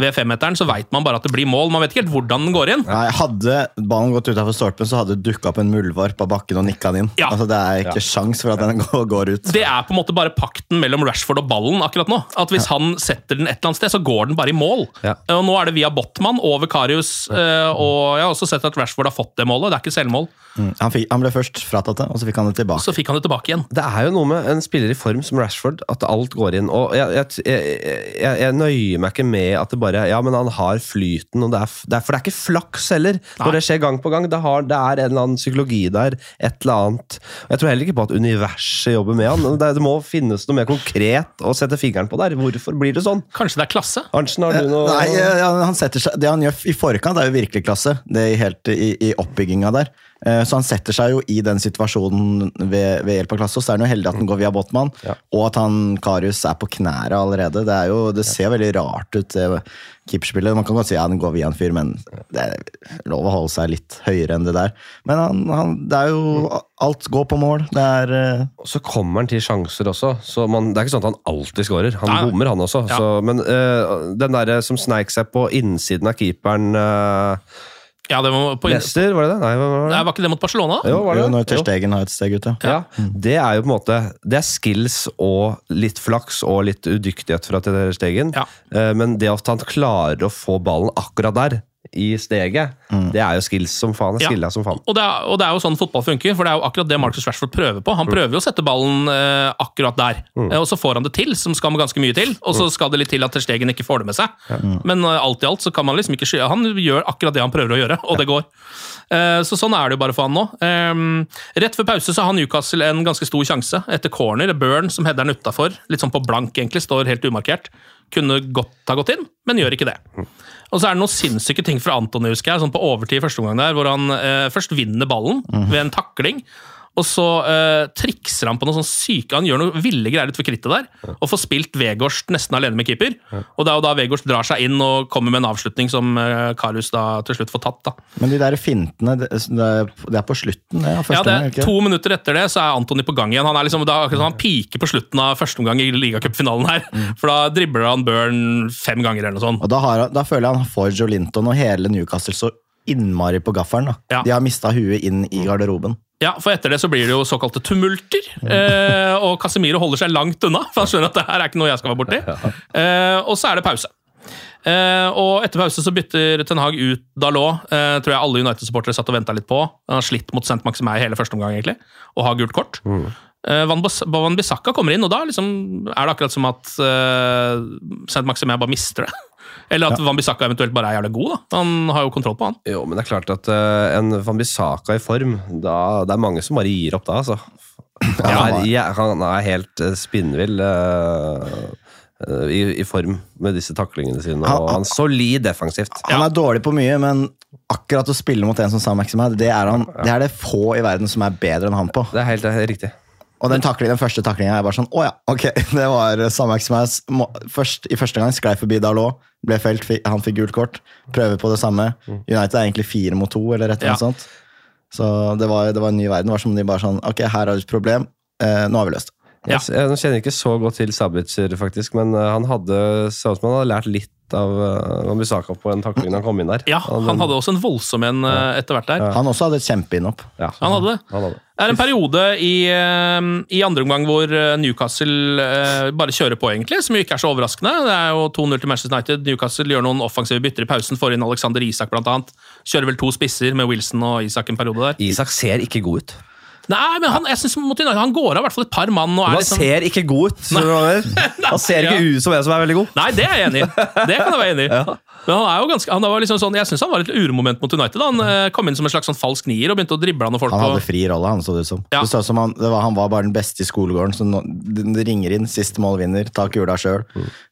[SPEAKER 2] ved femmeteren, så veit man bare at det blir mål. Man vet ikke helt hvordan den går inn.
[SPEAKER 4] Nei, hadde ballen gått utafor stolpen, så hadde det dukka opp en muldvarp av bakken og nikka den inn.
[SPEAKER 2] Ja.
[SPEAKER 4] Altså, det er ikke sjans for at den går, går ut.
[SPEAKER 2] Det er på en måte bare pakten mellom Rashford og ballen akkurat nå. At Hvis han setter den et eller annet sted, så går den bare i mål.
[SPEAKER 3] Ja.
[SPEAKER 2] Og Nå er det via Botman over Karius, uh, og jeg har også sett at Rashford har fått det målet. Det er ikke selvmål.
[SPEAKER 4] Mm. Han, fikk, han ble først fratatt det, og så fikk han det tilbake.
[SPEAKER 2] Så fikk han det tilbake igjen.
[SPEAKER 3] Det er jo noe med en spiller i form som Rashford, at alt går inn. Og jeg, jeg, jeg, jeg, nøyer meg ikke med at det bare Ja, men han har flyten, og det er, det er, for det er ikke flaks heller. Når det skjer gang på gang. Det, har, det er en eller annen psykologi der. Et eller annet. Og Jeg tror heller ikke på at universet jobber med han. Det, det må finnes noe mer konkret å sette fingeren på der. Hvorfor blir det sånn?
[SPEAKER 2] Kanskje det er klasse?
[SPEAKER 3] Arntzen, har du noe
[SPEAKER 4] Nei, han setter seg, Det han gjør i forkant, er jo virkelig klasse. Det er helt i, i oppbygginga der. Eh, Så han setter seg jo i den situasjonen ved, ved hjelp av klasse. Og så er han jo heldig at den går via Botman,
[SPEAKER 3] Ja.
[SPEAKER 4] og at han Karius er på knærne allerede. Det, er jo, det ser veldig rart ut, det keeperspillet. Man kan godt si ja, den går via en fyr, men det er lov å holde seg litt høyere enn det der. Men han, han, det er jo Alt går på mål. Det er
[SPEAKER 3] uh... Så kommer han til sjanser også. Så man, det er ikke sånn at han alltid skårer. Han bommer, han også.
[SPEAKER 2] Ja.
[SPEAKER 3] Så, men uh, den derre som sneik seg på innsiden av keeperen uh,
[SPEAKER 2] Ja, det var på
[SPEAKER 3] Leicester, var det det? Nei, var det?
[SPEAKER 2] Nei, Var ikke det mot Barcelona?
[SPEAKER 3] Jo, var det
[SPEAKER 4] jo
[SPEAKER 3] det?
[SPEAKER 4] når
[SPEAKER 3] Terstegen
[SPEAKER 4] Stegen har et steg ute.
[SPEAKER 3] Ja, Det er jo på en måte Det er skills og litt flaks og litt udyktighet fra Terstegen.
[SPEAKER 2] Ja.
[SPEAKER 3] Eh, Men det at han klarer å få ballen akkurat der, i steget, det er jo skills som faen.
[SPEAKER 2] Ja.
[SPEAKER 3] som faen.
[SPEAKER 2] Og det, er, og det er jo sånn fotball funker, for det er jo akkurat det Marcus Rashford prøver på. Han prøver jo å sette ballen eh, akkurat der, mm. og så får han det til, som skal ganske mye til. Og så skal det litt til at Stegen ikke får det med seg. Men eh, alt i alt så kan man liksom ikke sky Han gjør akkurat det han prøver å gjøre, og det går. Eh, så sånn er det jo bare for han nå. Eh, rett før pause så har Newcastle en ganske stor sjanse etter corner. Burn som header den utafor, litt sånn på blank egentlig, står helt umarkert. Kunne godt ha gått inn, men gjør ikke det. Og så er det noen sinnssyke ting fra Antony, husker jeg, sånn på overtid første omgang der, hvor han eh, først vinner ballen ved en takling. Og så uh, trikser han på noe sånn syke Han gjør noe ville greier utenfor krittet der, og får spilt Vegårst nesten alene med keeper. Og det er jo da Vegårst drar seg inn og kommer med en avslutning som uh, Karius da til slutt får tatt. da.
[SPEAKER 4] Men de der fintene, det, det er er på slutten det,
[SPEAKER 2] Ja, det er? To minutter etter det så er Antony på gang igjen. Han er liksom, da, akkurat sånn han piker på slutten av første omgang i ligacupfinalen her. For da dribler han Burn fem ganger eller noe sånt.
[SPEAKER 4] Og da, har, da føler jeg han får Joe Linton og hele Newcastle så innmari på gaffelen. da.
[SPEAKER 2] Ja.
[SPEAKER 4] De har mista huet inn i garderoben.
[SPEAKER 2] Ja, for etter det så blir det jo såkalte tumulter. Eh, og Casemiro holder seg langt unna, for han skjønner at det her er ikke noe jeg skal være borti. Eh, og så er det pause. Eh, og etter pause så bytter Ten Hag ut Dalot. Eh, tror jeg alle United-supportere satt og venta litt på. Han har slitt mot St. Maximei hele første omgang, egentlig, og har gult kort. Eh, Van Van Bissaka kommer inn, og da liksom er det akkurat som at eh, St. Maximei bare mister det. Eller at ja. Bissaka eventuelt bare er jævlig god. da. Han har jo kontroll på han.
[SPEAKER 3] Jo, men det er klart at uh, en Vambisaka i form da, Det er mange som bare gir opp da, altså. Han er, ja, han er helt uh, spinnvill eh, i, i form med disse taklingene sine.
[SPEAKER 4] Han-
[SPEAKER 3] Og han er solid defensivt.
[SPEAKER 4] Han er dårlig på mye, men akkurat å spille mot en som Sam Maximad, det er, han, det er det få i verden som er bedre enn han på.
[SPEAKER 3] Det er helt eh, riktig.
[SPEAKER 4] Og den, takling, den første taklinga er bare sånn Å ja, ok. Det var samme som jeg først, i første gang sklei forbi Dalot, ble felt, han fikk gult kort. Prøver på det samme. United er egentlig fire mot to, eller et eller
[SPEAKER 2] Ja.
[SPEAKER 4] sånt. Så det var, det var en ny verden. Det var som om de bare sånn Ok, her har du et problem. Eh, nå har vi løst det.
[SPEAKER 2] Ja.
[SPEAKER 3] Jeg, jeg kjenner ikke så godt til Sabitzer, faktisk, men eh, han hadde så ut som han hadde lært litt av uh, på en takling da han kom inn der.
[SPEAKER 2] Ja, Han hadde også en voldsom en eh, etter hvert der.
[SPEAKER 4] Han også hadde et kjempeinnhopp.
[SPEAKER 3] ja,
[SPEAKER 2] Han hadde det.
[SPEAKER 3] Han hadde.
[SPEAKER 2] Det er en periode i, eh, i andre omgang hvor eh, Newcastle eh, bare kjører på, egentlig, som jo ikke er så overraskende. Det er jo 2-0 til Manchester United. Newcastle gjør noen offensive bytter i pausen, får inn Alexander Isak blant annet. Kjører vel to spisser med Wilson og Isak en periode der.
[SPEAKER 3] Isak ser ikke god ut.
[SPEAKER 2] Nei, men han, jeg synes mot han går av i hvert fall et par mann. Og er
[SPEAKER 3] Han
[SPEAKER 2] liksom,
[SPEAKER 3] ser ikke god ut. Han ser ikke ut som en som er veldig god.
[SPEAKER 2] Nei, det er jeg enig i. Det kan jeg være enig i. Men han er jo ganske, han var liksom sånn, jeg syns han var et uromoment mot United. da. Han eh, kom inn som en slags sånn falsk nier og begynte å drible noen folk
[SPEAKER 4] Han
[SPEAKER 2] hadde
[SPEAKER 4] hadde fri rolle, han så det ut som.
[SPEAKER 2] Ja.
[SPEAKER 4] Det så ut som han, det var, han var bare den beste i skolegården. Så nå, det, ringer inn, siste mål vinner, ta kula sjøl.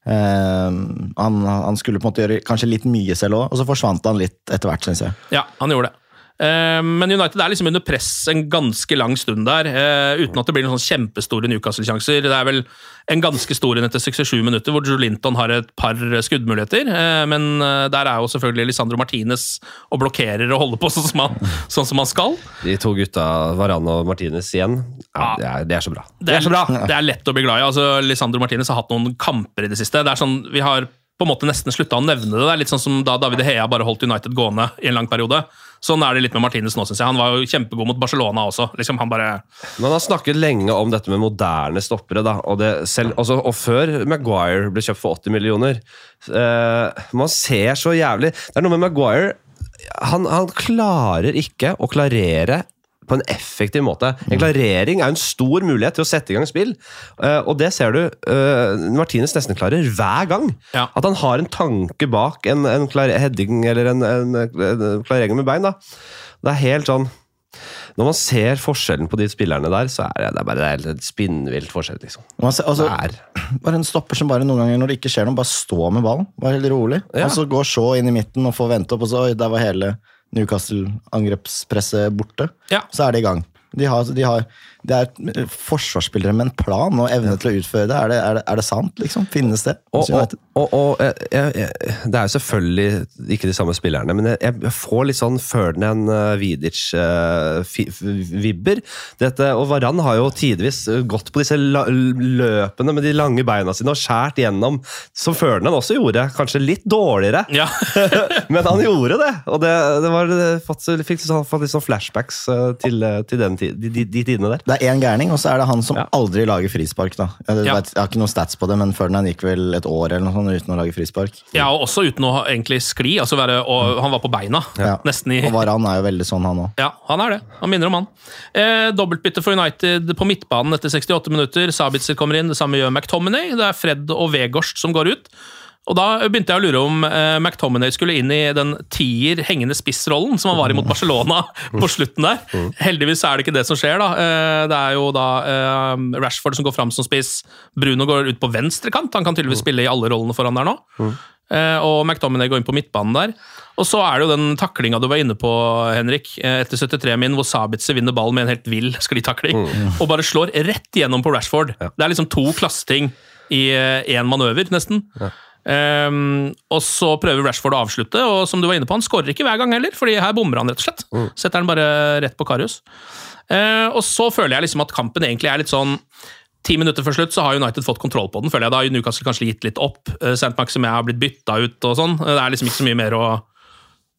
[SPEAKER 4] han, han skulle på en måte gjøre kanskje litt mye selv òg, og så forsvant han litt etter hvert, syns jeg.
[SPEAKER 2] Ja, han gjorde det. Eh, Men United er liksom under press en ganske lang stund der, eh, uten at det blir noen sånn kjempestore Newcastle-sjanser. Det er vel en ganske stor en etter 67 minutter, hvor Joe Linton har et par skuddmuligheter. eh, Men der er jo selvfølgelig Lisandro Martinez og blokkerer og holder på sånn som han, sånn som han skal.
[SPEAKER 3] De to gutta, Varan og Martinez igjen, ja,
[SPEAKER 2] Ja.
[SPEAKER 3] det, er, det er så bra.
[SPEAKER 2] Det er, så bra. det er lett å bli glad i. Altså, Lisandro Martinez har hatt noen kamper i det siste. Det er sånn, Vi har på en måte nesten slutta å nevne det. Det er litt sånn som da David Hea bare holdt United gående i en lang periode. Sånn er det litt med Martinez nå, syns jeg. Han var jo kjempegod mot Barcelona også. Liksom, han bare...
[SPEAKER 3] Man har snakket lenge om dette med moderne stoppere. Da, og, det selv, altså, og før Maguire ble kjøpt for 80 millioner Uh, Man ser så jævlig Det er noe med Maguire han, han klarer ikke å klarere på en effektiv måte. En klarering er en stor mulighet til å sette i gang spill, eh, og det ser du eh, Martinez nesten klarer hver gang.
[SPEAKER 2] Ja.
[SPEAKER 3] At han har en tanke bak en, en heading eller en, en, en klarering med bein. Da. Det er helt sånn Når man ser forskjellen på de spillerne der, så er det, det er bare det er spinnvilt forskjell. liksom.
[SPEAKER 4] Ser, altså,
[SPEAKER 3] er-
[SPEAKER 4] bare en stopper som bare noen ganger når det ikke skjer noe, bare stå med ballen. Bare helt rolig.
[SPEAKER 3] Ja.
[SPEAKER 4] Og så gå og se inn i midten og få vente opp, og så oi, der var hele Newcastle-angrepspresset borte.
[SPEAKER 2] Ja.
[SPEAKER 4] Så er det i gang. De har, de har, det er forsvarsspillere med en plan og evne til å utføre det. Er det, er det, er det sant, liksom? Finnes det?
[SPEAKER 3] Og, og, og, og jeg, jeg, jeg, Det er jo selvfølgelig ikke de samme spillerne, men jeg, jeg får litt sånn Ferdinand uh, Vidic-vibber. og Varan har jo tidvis eh, gått på disse la, løpene med de lange beina sine og skjært gjennom, som Ferdinand også gjorde. Kanskje litt dårligere,
[SPEAKER 2] Ja.
[SPEAKER 3] men han gjorde det! Og det, det var, fikk fått litt sånn flashbacks eh, til, eh, til den, de, de, de tidene der.
[SPEAKER 4] Det er én gærning, og så er det han som
[SPEAKER 3] Ja.
[SPEAKER 4] aldri lager frispark. da. Jeg,
[SPEAKER 2] Ja.
[SPEAKER 4] vet, jeg har ikke noen stats på det, men Ferdinand gikk vel et år eller noe sånt uten å lage frispark.
[SPEAKER 2] ja, og også uten å egentlig skli. altså være, og Han var på beina,
[SPEAKER 4] Ja.
[SPEAKER 2] nesten i
[SPEAKER 4] Og Varan er jo veldig sånn, han òg.
[SPEAKER 2] Ja, han er det. Han minner om han. Eh, Dobbeltbytte for United på midtbanen etter 68 minutter. Sabitzer kommer inn, det samme gjør McTominay. Det er Fred og Vegårst som går ut. Og Da begynte jeg å lure om uh, McTominay skulle inn i den tier hengende spissrollen som han var i mot Barcelona på slutten der. Heldigvis er det ikke det som skjer. da. Uh, det er jo da uh, Rashford som går fram som spiss. Bruno går ut på venstre kant. Han kan tydeligvis spille i alle rollene foran der nå. Eh, og McTominay går inn på midtbanen der. Og så er det jo den taklinga du var inne på, Henrik, etter 73 min, hvor Sabitzer vinner ballen med en helt vill sklitakling, og bare slår rett igjennom på Rashford. Det er liksom to klasseting i én manøver, nesten. Ehm, og så prøver Rashford å avslutte, og som du var inne på, han skårer ikke hver gang heller, fordi her bommer han rett og slett. Setter han bare rett på Karius. Uh, og så føler jeg liksom at kampen egentlig er litt sånn Ti minutter før slutt så har United fått kontroll på den. føler jeg Da har Newcastle kanskje gitt litt opp. Uh, St. Maximin har blitt bytta ut og sånn. Det er liksom ikke så mye mer å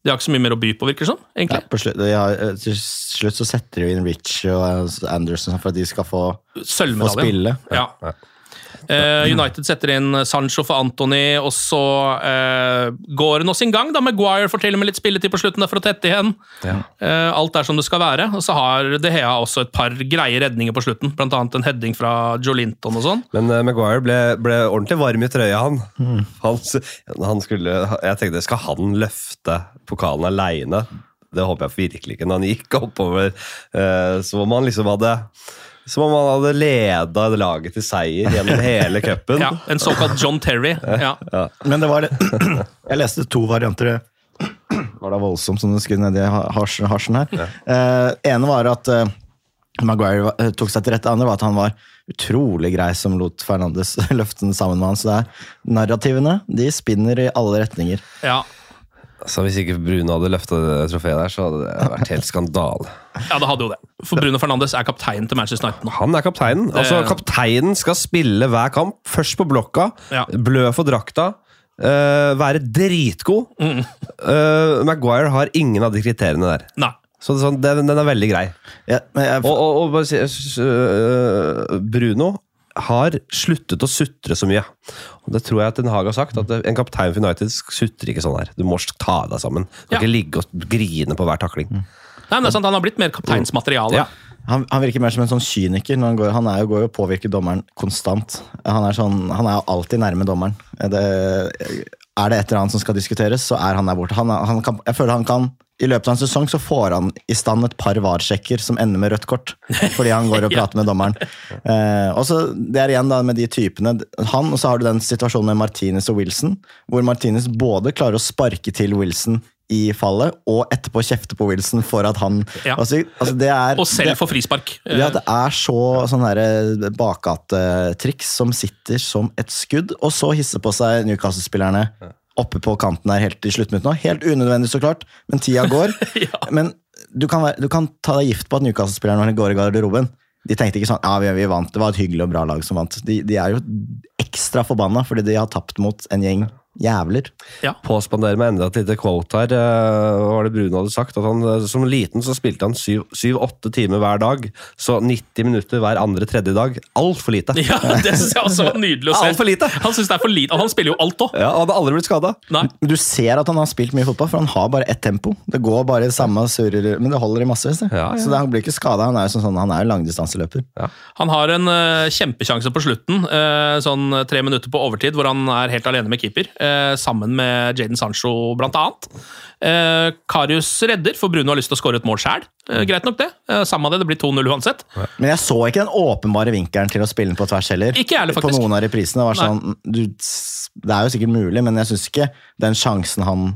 [SPEAKER 2] De har ikke så mye mer å by på, virker det som.
[SPEAKER 4] Ja,
[SPEAKER 2] egentlig.
[SPEAKER 4] på slutt, ja, eh, til slutt så setter de inn Rich og Anderson for at de skal få, få spille.
[SPEAKER 2] Ja. Eh, United setter inn Sancho for Anthony, og så eh, går det nå sin gang. da Maguire får til og med litt spilletid på slutten der for å tette igjen. Eh, alt er som det skal være. Og så har De Hea også et par greie redninger på slutten, annet en heading fra Joe Linton og sånn.
[SPEAKER 3] Men uh, Maguire ble, ble ordentlig varm i trøya, han. han. han skulle, jeg tenkte, skal han løfte pokalen aleine? Det håper jeg virkelig ikke. Når han gikk oppover, uh, så om han liksom hadde som om han hadde leda laget til seier gjennom hele cupen.
[SPEAKER 2] Ja, en såkalt John Terry. Ja.
[SPEAKER 4] Men det var Jeg leste to varianter. Var det voldsomt som du skulle nedi hasjen her? Eh, ene var at eh, Maguire eh, tok seg til rette. Det andre var at han var utrolig grei som lot Fernandes løfte den sammen med han. Så det er narrativene de spinner i alle retninger.
[SPEAKER 2] Ja.
[SPEAKER 3] Så hvis ikke Bruno hadde løfta det trofeet der, så hadde det vært helt skandale.
[SPEAKER 2] ja, det hadde jo det. For Bruno Fernandes er kaptein til Manchester United nå.
[SPEAKER 3] Han er kapteinen. Altså, kapteinen skal spille hver kamp. Først på blokka,
[SPEAKER 2] Ja.
[SPEAKER 3] blø for drakta, Uh, være dritgod.
[SPEAKER 2] Mm.
[SPEAKER 3] Uh, Maguire har ingen av de kriteriene der.
[SPEAKER 2] Nei.
[SPEAKER 3] Så er sånn, den, den er veldig grei.
[SPEAKER 4] Ja, men jeg,
[SPEAKER 3] Og, og, og bare si, s- øh, Bruno har sluttet å sutre så mye. Og Det tror jeg at Den Haag har sagt, at en kaptein for United sutrer ikke sånn her. Du må ta deg sammen. Du kan
[SPEAKER 2] Ja.
[SPEAKER 3] ikke ligge og grine på hver takling.
[SPEAKER 2] Nei, men det er sant, Han har blitt mer kapteinsmateriale.
[SPEAKER 3] Ja.
[SPEAKER 4] han, han virker mer som en sånn kyniker. Når han går, han er jo, går jo og påvirker dommeren konstant. Han er, sånn, han er jo alltid nærme dommeren. Det, er det et eller annet som skal diskuteres, så er han der borte. Han, er- han kan, jeg føler han kan i løpet av en sesong så får han i stand et par VAR-sjekker som ender med rødt kort. Fordi han går og prater med dommeren. Eh, og så Det er igjen da med de typene. Han, og så har du den situasjonen med Martinez og Wilson, hvor Martinez både klarer å sparke til Wilson i fallet, og etterpå kjefte på Wilson for at han
[SPEAKER 2] Ja.
[SPEAKER 4] altså, altså det er,
[SPEAKER 2] Og selv får frispark. Eh,
[SPEAKER 4] ja, det er så sånn derre bakgatetriks som sitter som et skudd, og så hisser på seg Newcastle-spillerne oppe på kanten der helt i sluttminuttene. Helt unødvendig, så klart, men tida går. Men du kan, være, du kan ta deg gift på at Newcastle-spillerne når de går i garderoben de tenkte ikke sånn ja, vi, vi vant, det var et hyggelig og bra lag som vant. De, de er jo ekstra forbanna fordi de har tapt mot en gjeng jævler.
[SPEAKER 2] Ja.
[SPEAKER 3] Påspandere meg enda et lite quote her. eh, Hva var det Brun hadde sagt? At han, eh, som liten så spilte han syv-åtte timer hver dag. Så 90 minutter hver andre tredje dag. Altfor lite!
[SPEAKER 2] Ja, Det syns jeg også var nydelig å se.
[SPEAKER 3] Alt for lite.
[SPEAKER 2] Han synes det er for lite, og han spiller jo alt òg.
[SPEAKER 3] Ja, Han hadde aldri blitt skada.
[SPEAKER 4] Du ser at han har spilt mye fotball, for han har bare ett tempo. Det går bare i samme surrer, men det holder i massevis.
[SPEAKER 3] Ja, ja.
[SPEAKER 4] Så det, han blir ikke skada. Han er jo sånn, sånn, han er jo langdistanseløper.
[SPEAKER 2] Han har en uh, kjempesjanse på slutten, uh, sånn tre minutter på overtid, hvor han er helt alene med keeper, eh, sammen med Jaden Sancho blant annet. Eh, Karius redder, for Bruno har lyst til å skåre et mål sjæl. Eh, greit nok, det. samme samme det, det blir 2-0 uansett.
[SPEAKER 4] Men jeg så ikke den åpenbare vinkelen til å spille den på tvers heller.
[SPEAKER 2] Ikke jeg faktisk.
[SPEAKER 4] På noen av reprisene. Det, var sånn, du, det er jo sikkert mulig, men jeg syns ikke den sjansen han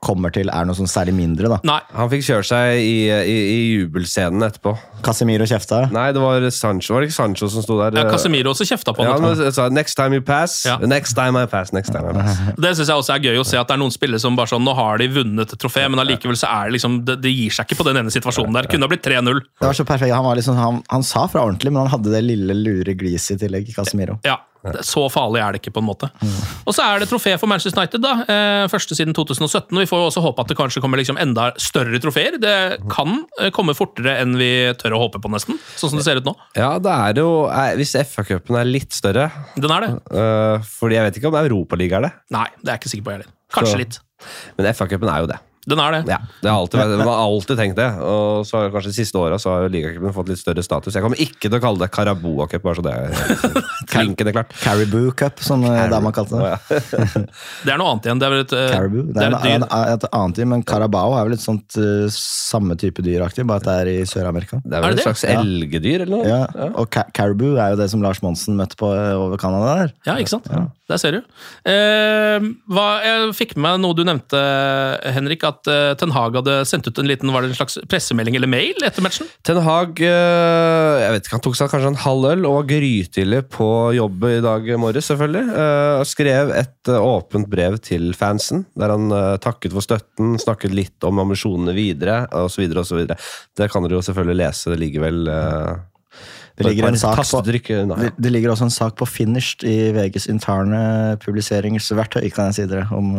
[SPEAKER 4] kommer til, er noe sånn særlig mindre. da.
[SPEAKER 2] Nei.
[SPEAKER 3] Han fikk kjøre seg i, i, i jubelscenen etterpå.
[SPEAKER 4] Casemiro kjefta.
[SPEAKER 3] Nei, det var Sancho Var det ikke Sancho som sto der?
[SPEAKER 2] Ja, Casemiro også kjefta på
[SPEAKER 3] Ja,
[SPEAKER 2] han.
[SPEAKER 3] sa 'next time you pass'.
[SPEAKER 2] Ja.
[SPEAKER 3] Next time I pass, next time I pass.
[SPEAKER 2] Det syns jeg også er gøy å se at det er noen spillere som bare sånn, nå har de vunnet et trofé, men allikevel så er det liksom, det, det gir seg ikke på den ene situasjonen der. Kunne ha blitt 3-0.
[SPEAKER 4] Det var så perfekt. Han, var liksom, han, han sa fra ordentlig, men han hadde det lille lure gliset i tillegg. Casemiro.
[SPEAKER 2] Ja, Så farlig er det ikke, på en måte. Og så er det trofé for Manchester United. da, eh, Første siden 2017. og Vi får jo også håpe at det kanskje kommer liksom enda større trofeer. Det kan eh, komme fortere enn vi tør å håpe på, nesten. Sånn som det ser ut nå.
[SPEAKER 3] Ja, det er jo eh, Hvis FA-cupen er litt større
[SPEAKER 2] Den er det.
[SPEAKER 3] Fordi jeg vet ikke om Europaligaen er det.
[SPEAKER 2] Nei, det er jeg ikke sikker på, jeg heller. Kanskje
[SPEAKER 3] Så-
[SPEAKER 2] litt.
[SPEAKER 3] Men FA-cupen er jo det.
[SPEAKER 2] Den er det.
[SPEAKER 3] Ja, det har alltid, jeg har alltid tenkt det. Og så har kanskje de siste åra så har ligacupen fått litt større status. Jeg kommer ikke til å kalle det Caraboa Cup, bare så det er klinkende klart.
[SPEAKER 4] Caribou Cup, som eh, dama kalte det.
[SPEAKER 2] Det er noe annet igjen. Det er vel et, eh,
[SPEAKER 4] Caribou. Det
[SPEAKER 2] det
[SPEAKER 4] er,
[SPEAKER 2] er et dyr.
[SPEAKER 4] en, en, et annet dyr, men Carabao er vel et sånt eh, samme type dyraktig, bare at det er i Sør-Amerika.
[SPEAKER 3] Det er
[SPEAKER 2] Er
[SPEAKER 3] vel
[SPEAKER 2] det
[SPEAKER 3] et slags
[SPEAKER 4] Ja.
[SPEAKER 3] elgedyr, eller noe?
[SPEAKER 4] Ja, og ca Caribou er jo det som Lars Monsen møtte på over Canada der.
[SPEAKER 2] Ja, ikke sant? Der ser du. Eh, hva, jeg fikk med meg noe du nevnte, Henrik, at eh, Ten Hag hadde sendt ut en liten var det en slags pressemelding eller mail etter matchen?
[SPEAKER 3] Ten Hag eh, jeg vet ikke, han tok seg kanskje en halv øl og var grytidlig på jobb i dag morges, selvfølgelig. Eh, og skrev et åpent brev til fansen, der han takket for støtten, snakket litt om ambisjonene videre, osv. osv. Det kan dere jo selvfølgelig lese. Det ligger vel
[SPEAKER 4] Det ligger, en sak på, det ligger også en sak på Finished i VGs interne publiseringsverktøy, kan jeg si dere, om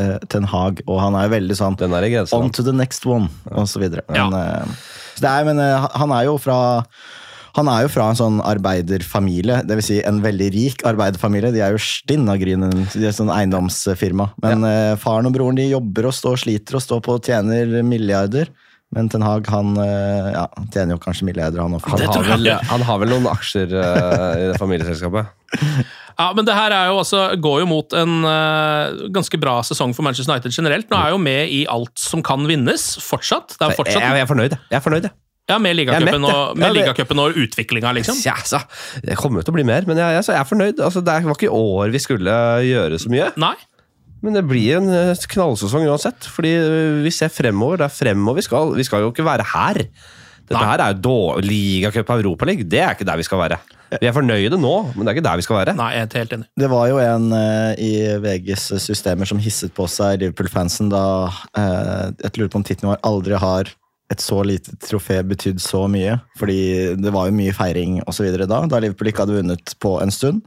[SPEAKER 4] eh, Ten Hag. Og han er jo veldig sånn
[SPEAKER 3] Den er i grenseland.
[SPEAKER 4] On to the next one, og så videre.
[SPEAKER 2] Ja.
[SPEAKER 4] Men, eh, så det er, men uh, han er jo fra han er jo fra en sånn arbeiderfamilie, dvs. Si en veldig rik arbeiderfamilie. De er jo stinn av grynen, de er sånn eiendomsfirma. Men eh, faren og broren de jobber og står, sliter og står på og tjener milliarder. Men Ten Hag han ja, tjener jo kanskje milliarder, han òg.
[SPEAKER 3] Han har, vel, han har vel noen aksjer uh, i det familieselskapet.
[SPEAKER 2] Ja, men det her er jo også, går jo mot en uh, ganske bra sesong for Manchester United generelt. Nå er jo med i alt som kan vinnes, fortsatt. Det er
[SPEAKER 3] Jeg,
[SPEAKER 2] fortsatt
[SPEAKER 3] jeg er fornøyd, jeg. jeg. er fornøyd, jeg.
[SPEAKER 2] ja, med
[SPEAKER 3] Jeg
[SPEAKER 2] ligacupen
[SPEAKER 3] jeg.
[SPEAKER 2] og,
[SPEAKER 3] Ja,
[SPEAKER 2] med
[SPEAKER 3] det-
[SPEAKER 2] og utviklinga, liksom.
[SPEAKER 3] Ja, så, det kommer jo til å bli mer, men jeg, jeg, så jeg er fornøyd. Altså, det var ikke i år vi skulle gjøre så mye.
[SPEAKER 2] Nei.
[SPEAKER 3] Men det blir en eh, knallsesong uansett. Fordi vi ser fremover. Det er fremover vi skal. Vi skal jo ikke være her. Dette
[SPEAKER 2] Nei.
[SPEAKER 3] her er jo ligacup og Europaliga. Det er ikke der vi skal være. Vi er fornøyde nå, men det er ikke der vi skal være.
[SPEAKER 2] Nei, jeg er helt enig.
[SPEAKER 4] Det var jo en uh, i VGs systemer som hisset på seg Liverpool-fansen da uh, Jeg lurer på om tittelen var 'Aldri har et så lite trofé betydd så mye'. Fordi det var jo mye feiring og så videre da, da Liverpool ikke hadde vunnet på en stund.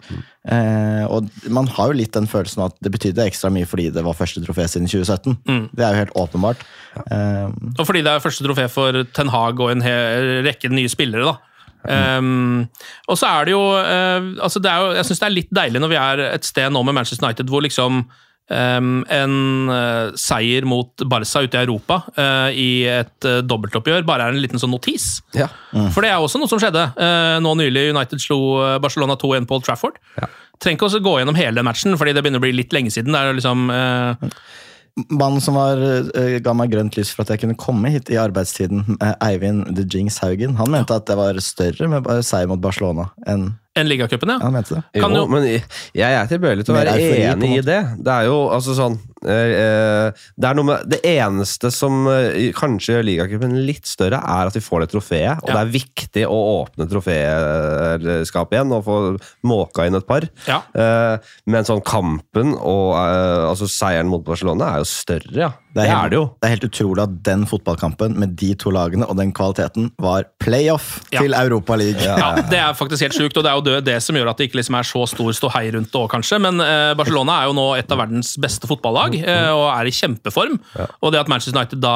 [SPEAKER 4] Eh, og man har jo litt den følelsen at det betydde ekstra mye fordi det var første trofé siden 2017. Det er jo helt åpenbart. Eh,
[SPEAKER 2] Og fordi det er første trofé for Ten Hag og en hel rekke nye spillere, da. Um, og så er det jo, uh, altså det er jo Jeg syns det er litt deilig når vi er et sted nå med Manchester United hvor liksom um, en uh, seier mot Barca ute i Europa uh, i et uh, dobbeltoppgjør bare er en liten sånn notis.
[SPEAKER 3] Ja.
[SPEAKER 2] For det er også noe som skjedde eh, nå nylig. United slo Barcelona 2-1 på Old Trafford. Trenger ikke også gå gjennom hele matchen, fordi det begynner å bli litt lenge siden. Det er liksom
[SPEAKER 4] Mannen som var, ga meg grønt lys for at jeg kunne komme hit i arbeidstiden, Eivind The Jings Haugen, han mente at det var større med seier mot Barcelona enn
[SPEAKER 2] en ligacupen, ja.
[SPEAKER 4] Han mente det.
[SPEAKER 2] Kan jo-
[SPEAKER 3] men jeg jeg er tilbøyelig til å være enig i det. Det er jo altså sånn eh, eh, Det er noe med Det eneste som eh, kanskje gjør ligacupen litt større, er at vi får det trofeet. Og
[SPEAKER 2] Ja.
[SPEAKER 3] det er viktig å åpne troféskapet igjen og få måka inn et par.
[SPEAKER 2] Ja.
[SPEAKER 3] Eh, men sånn kampen og eh, altså seieren mot Barcelona er jo større, ja. Det er,
[SPEAKER 4] helt,
[SPEAKER 3] det jo.
[SPEAKER 4] det er helt utrolig at den fotballkampen med de to lagene og den kvaliteten var playoff
[SPEAKER 2] Ja.
[SPEAKER 4] til League.
[SPEAKER 2] Ja, Det er faktisk helt sjukt, og det er jo det, det som gjør at det ikke liksom er så stor ståhei rundt det òg, kanskje. Men eh, Barcelona er jo nå et av verdens beste fotballag eh, og er i kjempeform. Og det at Manchester United da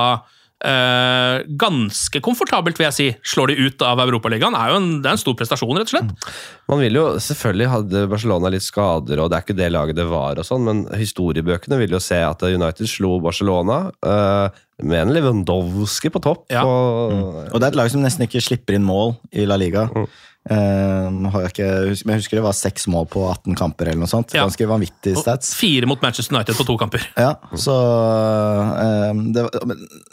[SPEAKER 2] eh, ganske komfortabelt, vil jeg si, slår de ut av Europaligaen, er jo en, det er en stor prestasjon, rett og slett.
[SPEAKER 3] Man vil jo, Selvfølgelig hadde Barcelona litt skader, og det er ikke det laget det var, og sånn, men historiebøkene vil jo se at United slo Barcelona eh, med en Lewandowski på topp.
[SPEAKER 2] Ja.
[SPEAKER 3] Og,
[SPEAKER 4] Og det er et lag som nesten ikke slipper inn mål i La Liga. Eh, jeg, ikke, jeg husker det var seks mål på 18 kamper eller noe sånt.
[SPEAKER 2] Ja.
[SPEAKER 4] Ganske vanvittig
[SPEAKER 2] Og
[SPEAKER 4] stats.
[SPEAKER 2] fire mot Manchester United på to kamper.
[SPEAKER 4] Ja, så uh, det,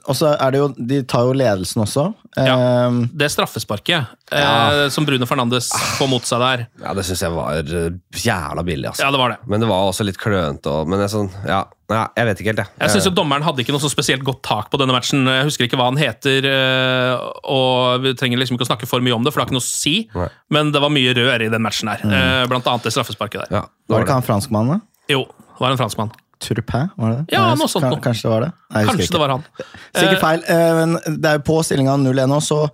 [SPEAKER 4] Og så er det jo De tar jo ledelsen også. Eh,
[SPEAKER 2] Det straffesparket eh, som Bruno Fernandes får mot seg der,
[SPEAKER 3] ja, det syns jeg var jævla billig, altså.
[SPEAKER 2] ja, det var det.
[SPEAKER 3] Men det var også litt klønete. og- Men jeg, sånn, ja, ja, jeg vet ikke helt, jeg.
[SPEAKER 2] Jeg synes jo Dommeren hadde ikke noe så spesielt godt tak på denne matchen. Jeg husker ikke hva han heter, eh, og vi trenger liksom ikke å snakke for mye om det, for det har ikke noe å si.
[SPEAKER 3] Nei.
[SPEAKER 2] Men det var mye rør i den matchen her, Mm. blant annet det straffesparket der.
[SPEAKER 3] ja, det
[SPEAKER 4] var det ikke han franskmannen? da?
[SPEAKER 2] Jo, det var en franskmann.
[SPEAKER 4] Turpin, var det det?
[SPEAKER 2] Ja, noe sånt noe.
[SPEAKER 4] Kanskje det var det? Nei, jeg
[SPEAKER 2] Kanskje
[SPEAKER 4] ikke.
[SPEAKER 2] det var han.
[SPEAKER 4] Sikkert
[SPEAKER 2] Eh,
[SPEAKER 4] feil, eh, men det er jo på stillinga 0-1 nå, så eh,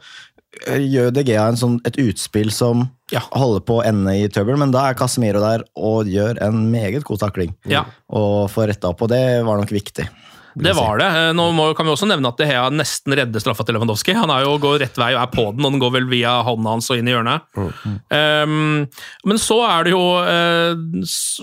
[SPEAKER 4] gjør De Gea en sånn, et utspill som
[SPEAKER 2] Ja.
[SPEAKER 4] holder på å ende i trøbbel, men da er Casemiro der og gjør en meget god takling.
[SPEAKER 2] Ja.
[SPEAKER 4] Og får retta opp, og det var nok viktig.
[SPEAKER 2] Det var det. Eh, Nå må, kan vi også nevne at De Hea nesten redder straffa til Lewandowski. Han er jo går rett vei og er på den, og den går vel via hånda hans og inn i hjørnet. Um, men så er det jo uh,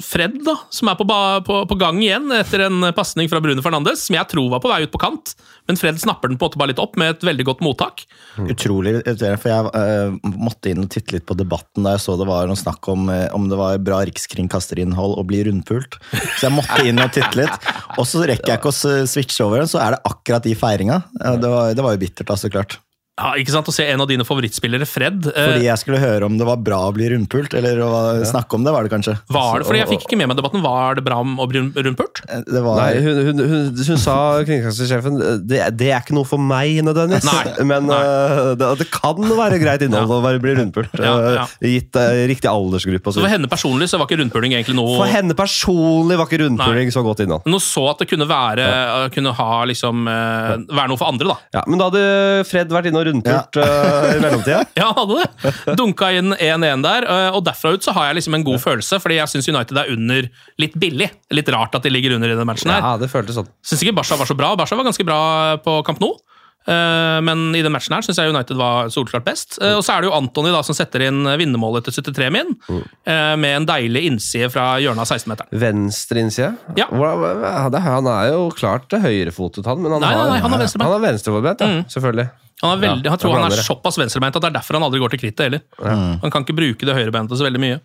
[SPEAKER 2] Fred da, som er på, på, på gang igjen etter en pasning fra Bruno Fernandes, som jeg tror var på vei ut på kant. Men Fred snapper den på en måte bare litt opp med et veldig godt mottak.
[SPEAKER 4] Utrolig irriterende, for jeg uh, måtte inn og titte litt på debatten da jeg så det var noe snakk om uh, om det var bra rikskringkasterinnhold å bli rundpult. Så jeg måtte inn og titte litt. Og så rekker jeg ikke å switche over, den, så er det akkurat i feiringa. Uh, Det det var jo bittert, da, så klart.
[SPEAKER 2] Ja, ikke sant? Å se en av dine favorittspillere, Fred. eh,
[SPEAKER 4] Fordi jeg skulle høre om det var bra å bli rundpult, eller å snakke om det, var det kanskje.
[SPEAKER 2] var det, fordi Jeg fikk ikke med meg debatten. Var det bra å bli rundpult?
[SPEAKER 4] Det var,
[SPEAKER 3] Nei, hun, hun, hun, hun sa, kringkastingssjefen, det, det er ikke noe for meg nødvendigvis.
[SPEAKER 2] Nei,
[SPEAKER 3] Men
[SPEAKER 2] nei.
[SPEAKER 3] eh, det, det kan være greit innhold å bli rundpult.
[SPEAKER 2] Ja, ja.
[SPEAKER 3] eh, Gitt uh, riktig aldersgruppe.
[SPEAKER 2] Så
[SPEAKER 3] så
[SPEAKER 2] For henne personlig så var ikke rundpuling egentlig noe
[SPEAKER 3] For henne personlig var ikke rundpuling så godt innhold.
[SPEAKER 2] Nå så at det kunne være Kunne ha liksom eh, Være noe for andre, da.
[SPEAKER 3] Ja, men da hadde Fred vært inne og rundpult eh, i mellomtida.
[SPEAKER 2] Ja, hadde det. Dunka inn 1-1 der, eh, og derfra ut så har jeg liksom en god følelse, fordi jeg syns United er under litt billig. Litt rart at de ligger under i den matchen her.
[SPEAKER 3] Ja, det føltes sånn.
[SPEAKER 2] Syns ikke Barca var så bra. Barca var ganske bra på Camp Nou. Eh, Men i den matchen her syns jeg United var solklart best. Mm. Og så er det jo Antony da som setter inn vinnermålet til 73 min, mm. med en deilig innside fra hjørnet av 16-meteren.
[SPEAKER 3] Venstre innside?
[SPEAKER 2] Ja.
[SPEAKER 3] Han er jo klart høyrefotet, han. Men han,
[SPEAKER 2] Nei, nei, han har venstrebeint.
[SPEAKER 3] Er venstrefotet. Selvfølgelig.
[SPEAKER 2] Han, er veldig,
[SPEAKER 3] Ja,
[SPEAKER 2] han tror han er såpass venstrebeint at det er derfor han aldri går til krittet heller. Han kan ikke bruke det høyrebeinet så veldig mye.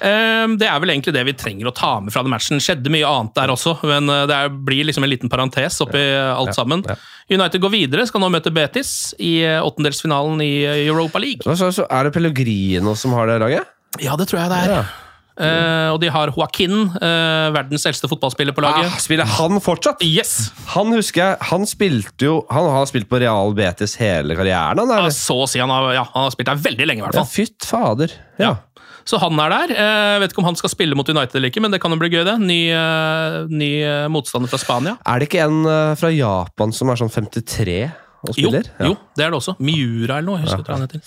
[SPEAKER 2] Eh, Det er vel egentlig det vi trenger å ta med fra den matchen. Skjedde mye annet der også, men eh, det blir liksom en liten parentes oppi alt sammen. United går videre, skal nå møte Betis i eh, åttendelsfinalen i eh, Europa League.
[SPEAKER 3] Så, så er det Pellegrino som har det laget?
[SPEAKER 2] Ja, det tror jeg det er.
[SPEAKER 3] Ja.
[SPEAKER 2] Eh, og de har Joaquin, uh, verdens eldste fotballspiller på laget.
[SPEAKER 3] Ah, spiller han fortsatt?
[SPEAKER 2] Yes!
[SPEAKER 3] Han husker jeg, han spilte jo Han har spilt på Real Betis hele karrieren, han
[SPEAKER 2] Ja,
[SPEAKER 3] er
[SPEAKER 2] så å si han har, ja, han har spilt der veldig lenge, i hvert
[SPEAKER 3] Ja, fytt fader. Ja.
[SPEAKER 2] Så han er der. Jeg vet ikke om han skal spille mot United eller ikke, men det kan jo bli gøy, det. Ny, eh, ny eh, motstander fra Spania.
[SPEAKER 3] Er det ikke en eh, fra Japan som er sånn 53 og
[SPEAKER 2] Jo,
[SPEAKER 3] ja.
[SPEAKER 2] jo, det er det også. Miura eller noe. Jeg husker ja. han heter.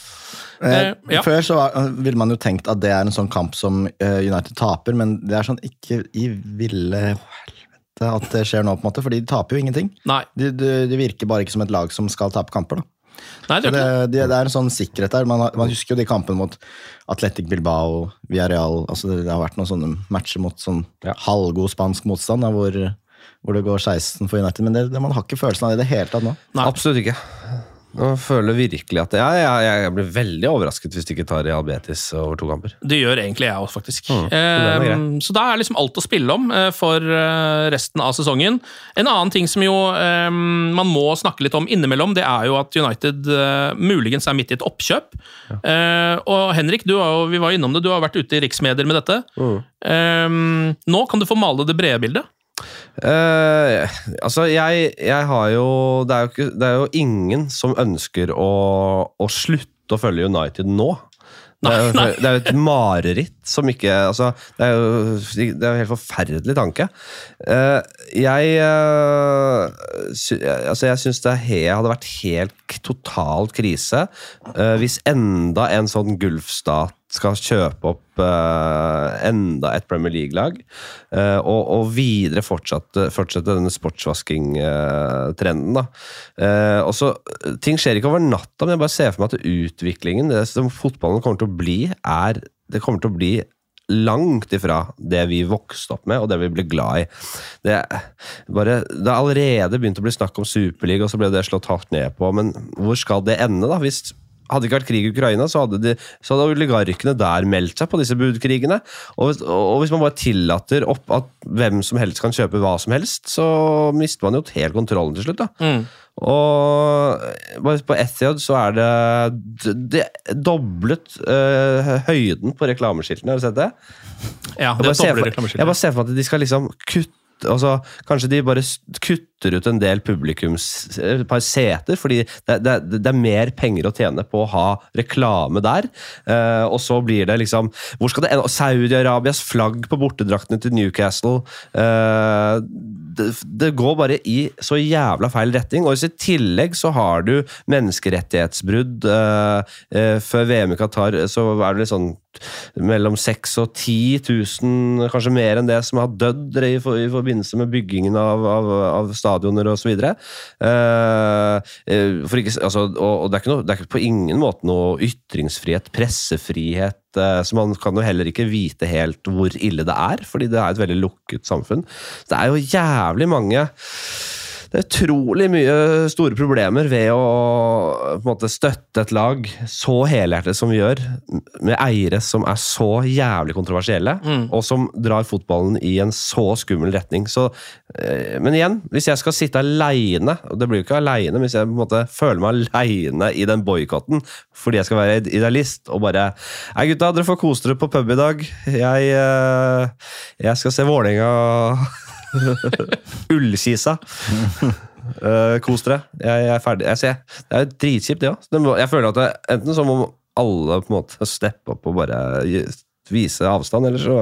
[SPEAKER 4] Eh,
[SPEAKER 2] Eh, ja.
[SPEAKER 4] Før så var, ville man jo tenkt at det er en sånn kamp som eh, United taper, men det er sånn ikke i ville helvete at det skjer nå, på en måte, fordi de taper jo ingenting.
[SPEAKER 2] Nei,
[SPEAKER 4] De, de, de virker bare ikke som et lag som skal tape kamper. da.
[SPEAKER 2] Nei det er
[SPEAKER 4] det,
[SPEAKER 2] det.
[SPEAKER 4] det, er en sånn sikkerhet der. Man, har- man husker jo de kampene mot Atletic Bilbao, Villarreal altså det, det har vært noen sånne matcher mot sånn halvgod spansk motstand, da, hvor, hvor det går 16 for United. Men det, det, man har ikke følelsen av det i det hele tatt nå.
[SPEAKER 2] Nei.
[SPEAKER 3] Absolutt ikke. Jeg føler virkelig at jeg, ja, jeg, jeg blir veldig overrasket hvis de ikke tar Real Betis over to kamper.
[SPEAKER 2] Det gjør egentlig jeg også, faktisk.
[SPEAKER 3] Mm,
[SPEAKER 2] Eh, så da er liksom alt å spille om eh, for eh, resten av sesongen. En annen ting som jo eh, man må snakke litt om innimellom, det er jo at United eh, muligens er midt i et oppkjøp. Eh, og Henrik, du har jo, vi var innom det, du har vært ute i riksmedier med dette.
[SPEAKER 3] Mm.
[SPEAKER 2] Eh, nå kan du få male det brede bildet.
[SPEAKER 3] Eh, altså, jeg, jeg har jo det er jo, ikke, det er jo ingen som ønsker å, å slutte å følge United nå. Det er, jo, det er jo et mareritt som ikke altså, Det er jo det er jo en helt forferdelig tanke. Uh, jeg uh, sy, altså, jeg syns det he, hadde vært helt totalt krise uh, hvis enda en sånn Gulfstat skal kjøpe opp uh, enda et Premier League-lag, Uh, og, og videre fortsette, fortsette denne sportsvasking-trenden. Uh, Ting skjer ikke over natta, men jeg bare ser for meg at utviklingen, det som fotballen kommer til å bli, er Det kommer til å bli langt ifra det vi vokste opp med, og det vi ble glad i. Det, bare, det er allerede begynt å bli snakk om Superliga, og så ble det slått hardt ned på. Men hvor skal det ende, da? Hvis hadde det ikke vært krig i Ukraina, så hadde, de, så hadde oligarkene der meldt seg på disse budkrigene. Og hvis, og hvis man bare tillater opp at hvem som helst kan kjøpe hva som helst, så mister man jo helt kontrollen til slutt. da.
[SPEAKER 2] Mm.
[SPEAKER 3] Og på Etihad så er det, det doblet øh, høyden på reklameskiltene. Har du sett det?
[SPEAKER 2] Ja,
[SPEAKER 3] Jeg
[SPEAKER 2] det
[SPEAKER 3] bare, ser
[SPEAKER 2] dobler
[SPEAKER 3] for, jeg bare ser for meg at de skal liksom kutte altså, Kanskje de bare s- kutter ut en del publikums et par seter, fordi det, det, det er mer penger å tjene på å ha reklame der. Uh, og så blir det liksom Hvor skal det? Saudi-Arabias flagg på bortedraktene til Newcastle. uh, det, det går bare i så jævla feil retning. Og i tillegg så har du menneskerettighetsbrudd. Uh, eh, før VM i Qatar så er det litt sånn mellom 6 og 10 000, kanskje mer enn det, som har dødd i, for, i forbindelse med byggingen av, av, av stadioner osv. Uh, altså, og, og det, er ikke det er på ingen måte noe ytringsfrihet, pressefrihet. eh, så man kan jo heller ikke vite helt hvor ille det er, fordi det er et veldig lukket samfunn. Det er jo jævlig mange det er utrolig mye store problemer ved å måte, støtte et lag så helhjertet som vi gjør, med eiere som er så jævlig kontroversielle, og som drar fotballen i en så skummel retning. Så, eh, men igjen, hvis jeg skal sitte aleine, og det blir jo ikke aleine, hvis jeg måte føler meg aleine i den boikotten fordi jeg skal være idealist og bare Nei, gutta, dere får kose dere på pub i dag. Jeg, eh, jeg skal se Vålerenga Ullkisa. Uh, kos dere. Jeg, jeg er ferdig. Jeg ser. Det er dritkjipt, det òg. Jeg føler at det, enten så må alle på en måte steppe opp og bare vise avstand, eller så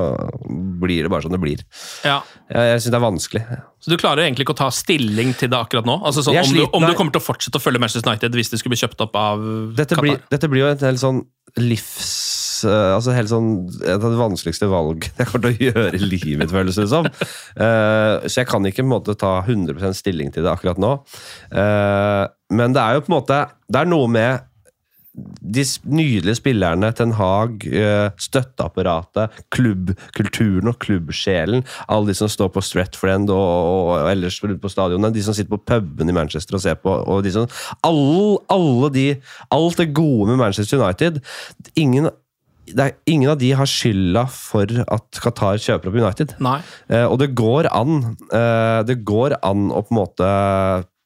[SPEAKER 3] blir det bare sånn det blir.
[SPEAKER 2] Ja.
[SPEAKER 3] Jeg, jeg syns det er vanskelig.
[SPEAKER 2] Så du klarer egentlig ikke å ta stilling til det akkurat nå? Altså sånn,
[SPEAKER 3] om,
[SPEAKER 2] om, du, om du kommer til å fortsette å følge Manchester United hvis de skulle bli kjøpt opp av
[SPEAKER 3] Dette
[SPEAKER 2] Qatar?
[SPEAKER 3] blir, dette blir jo en del sånn livs... eh, altså helt sånn Et av de vanskeligste valgene jeg kommer til å gjøre i livet mitt, føles det som. Uh, så jeg kan ikke på en måte ta 100% stilling til det akkurat nå. Uh, men det er jo på en måte Det er noe med de nydelige spillerne, Ten Hag, støtteapparatet, klubbkulturen og klubbsjelen. Alle de som står på Stretfriend og, og, og ellers på stadionene. De som sitter på puben i Manchester og ser på. og de som, alle, alle de, Alt det gode med Manchester United. Ingen, er, ingen av de har skylda for at Qatar kjøper opp United. Eh, og det går an eh, Det går an å på en måte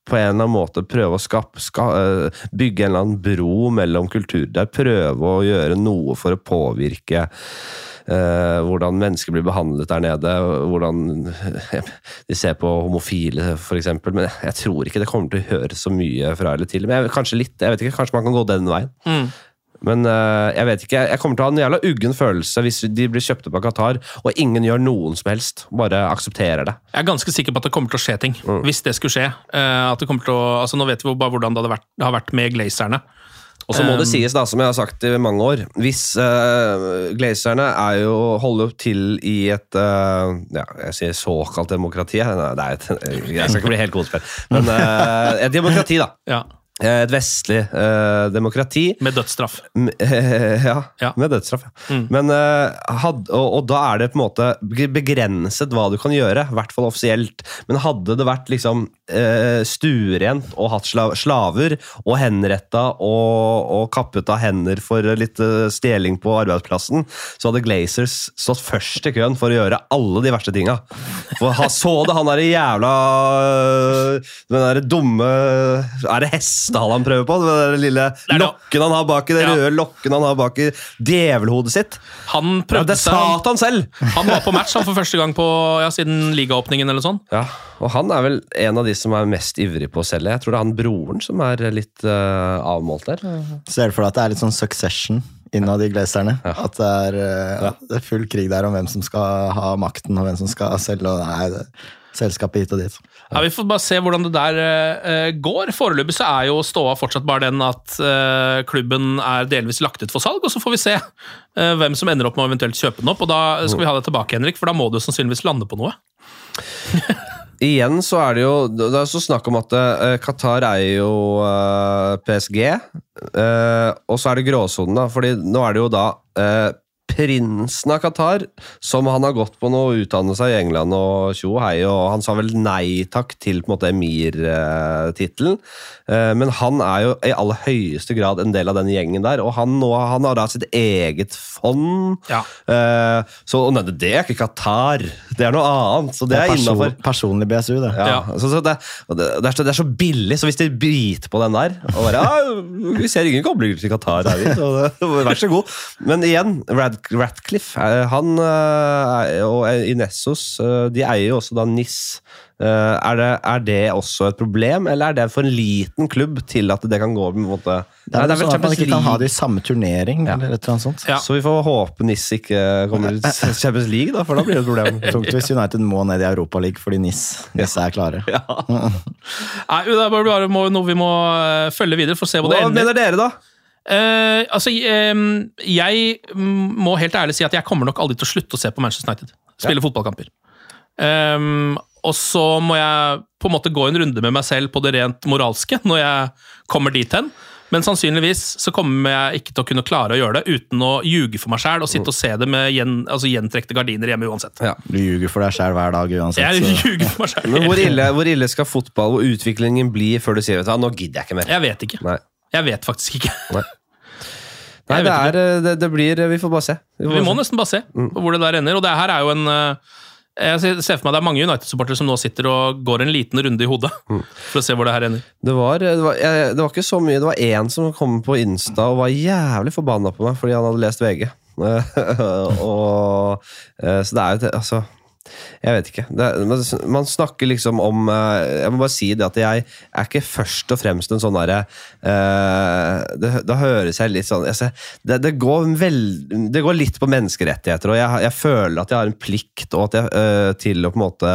[SPEAKER 3] på en eller annen måte prøve å skape, ska, eh, bygge en eller annen bro mellom kulturer. Prøve å gjøre noe for å påvirke eh, hvordan mennesker blir behandlet der nede. Hvordan de ser på homofile, f.eks. Men jeg tror ikke det kommer til å høre så mye fra eller til. Men jeg, kanskje litt, jeg vet ikke, kanskje man kan gå den veien.
[SPEAKER 2] Mm.
[SPEAKER 3] Men uh, jeg vet ikke, jeg kommer til å ha en jævla uggen følelse hvis de blir kjøpt opp av Qatar, og ingen gjør noen som helst. Bare aksepterer det.
[SPEAKER 2] Jeg er ganske sikker på at det kommer til å skje ting,
[SPEAKER 3] Mm.
[SPEAKER 2] hvis det skulle skje. Uh, at det kommer til å, altså Nå vet vi bare hvordan det, vært, det har vært med glazerne.
[SPEAKER 3] Og så må det
[SPEAKER 2] Um,
[SPEAKER 3] sies, da, som jeg har sagt i mange år Hvis uh, Glazerne er jo, holder jo til i et uh, ja, jeg sier såkalt demokrati. Nei, det er et, jeg skal ikke bli helt godspill. Men eh, et demokrati, da.
[SPEAKER 2] Ja,
[SPEAKER 3] Et vestlig eh, demokrati.
[SPEAKER 2] Med dødsstraff.
[SPEAKER 3] Ja,
[SPEAKER 2] Ja.
[SPEAKER 3] med dødsstraff. Ja.
[SPEAKER 2] Mm.
[SPEAKER 3] Men, eh, had, og, og da er det på en måte begrenset hva du kan gjøre, i hvert fall offisielt. Men hadde det vært liksom eh, stuerent og hatt sla, slaver og henretta og, og kappet av hender for litt eh, stjeling på arbeidsplassen, så hadde Glazers stått først i køen for å gjøre alle de verste tinga. For ha, så det han derre jævla øh, Den derre dumme Er det hestehale han prøver på? Den der lille lokken han har bak i det
[SPEAKER 2] Ja.
[SPEAKER 3] røde lokken han har bak i djevelhodet sitt.
[SPEAKER 2] Han
[SPEAKER 3] Ja, det er
[SPEAKER 2] han,
[SPEAKER 3] Satan selv!
[SPEAKER 2] han var på match han for første gang på, ja, siden ligaåpningen. eller sånn.
[SPEAKER 3] Ja, og han er vel en av de som er mest ivrig på å selge. Jeg tror det er han broren som er litt uh, avmålt der.
[SPEAKER 4] Ser du for deg at det er litt sånn succession innad i glazerne? At det er, uh, ja. det er full krig der om hvem som skal ha makten, og hvem som skal selge. Og nei, det, selskapet hit og dit.
[SPEAKER 2] Ja, Vi får bare se hvordan det der uh, går. Foreløpig så er jo ståa fortsatt bare den at uh, klubben er delvis lagt ut for salg, og så får vi se uh, hvem som ender opp med å eventuelt kjøpe den opp. Og da skal vi ha det tilbake, Henrik, for da må du sannsynligvis lande på noe.
[SPEAKER 3] Igjen så er det jo Det er så snakk om at Qatar eier jo PSG, eh, og så er det gråsonen, da. Fordi nå er det jo da eh, prinsen av Qatar, som han har gått på nå og utdannet seg i England og tjo hei, og han sa vel nei takk til på en måte emir-tittelen. Eh, men han er jo i aller høyeste grad en del av den gjengen der, og han, nå, han har da sitt eget fond.
[SPEAKER 2] Ja.
[SPEAKER 3] Eh, så nei, det er ikke Qatar, det er noe annet. Så det,
[SPEAKER 4] Det er
[SPEAKER 3] er
[SPEAKER 4] person,
[SPEAKER 3] innafor.
[SPEAKER 4] personlig BSU, det.
[SPEAKER 3] Ja,
[SPEAKER 2] Ja.
[SPEAKER 3] Så, så det, det, er så, det er så billig, så hvis de biter på den der og bare, ja, Vi ser ingen koblinger til Qatar her, vi, så det, vær så god. Men igjen, Rad, Ratcliffe eh, han eh, og Inessos eh, de eier jo også da NIS. Er det, er det også et problem, eller er det for en liten klubb til at det kan gå på en måte
[SPEAKER 4] Det er,
[SPEAKER 3] Nei,
[SPEAKER 4] vel sånn at man ikke kan ha det i samme turnering,
[SPEAKER 3] Ja.
[SPEAKER 4] eller et eller annet sånt.
[SPEAKER 2] Ja.
[SPEAKER 3] Så vi får håpe NIS ikke kommer til Champions League, da, for da blir det et problem.
[SPEAKER 4] Tungt hvis United må ned i Europaligaen fordi NIS, NIS er klare.
[SPEAKER 2] Nei, Det er bare bare noe vi må følge videre for å se hvor det
[SPEAKER 3] Hva mener dere, da?
[SPEAKER 2] Eh, altså, um, jeg må helt ærlig si at jeg kommer nok aldri til å slutte å se på Manchester United spille fotballkamper. Um, og så må jeg på en måte gå en runde med meg selv på det rent moralske når jeg kommer dit hen. Men sannsynligvis så kommer jeg ikke til å kunne klare å gjøre det uten å ljuge for meg sjæl og sitte og se det med gjen, altså gjentrekte gardiner hjemme uansett.
[SPEAKER 4] Du ljuger for deg sjæl hver dag uansett.
[SPEAKER 2] Jeg ljuger for meg selv.
[SPEAKER 3] Men hvor ille, hvor ille skal fotball og utviklingen bli før du sier at nå gidder jeg ikke mer?
[SPEAKER 2] Jeg vet ikke.
[SPEAKER 3] Nei.
[SPEAKER 2] Jeg vet faktisk ikke.
[SPEAKER 3] Nei,
[SPEAKER 2] Nei,
[SPEAKER 3] det, er, eh, det, det blir Vi får bare se.
[SPEAKER 2] Vi
[SPEAKER 3] vi
[SPEAKER 2] må
[SPEAKER 3] se.
[SPEAKER 2] nesten bare se på hvor det der ender. Og det her er jo en eh, Jeg ser- for meg det er mange United-supportere som nå sitter og går en liten runde i hodet for å se hvor det her ender.
[SPEAKER 3] Det var, det, var, jeg, det var ikke så mye. Det var én som kom på Insta og var jævlig forbanna på meg fordi han hadde lest VG. og, eh, så det er jo altså Jeg vet ikke. Det, man, snakker liksom om eh, Jeg må bare si det at jeg er ikke først og fremst en sånn derre uh, Da høres jeg litt sånn jeg ser, det, det, går vel, det går litt på menneskerettigheter, og jeg, jeg føler at jeg har en plikt og at jeg, uh, til å på en måte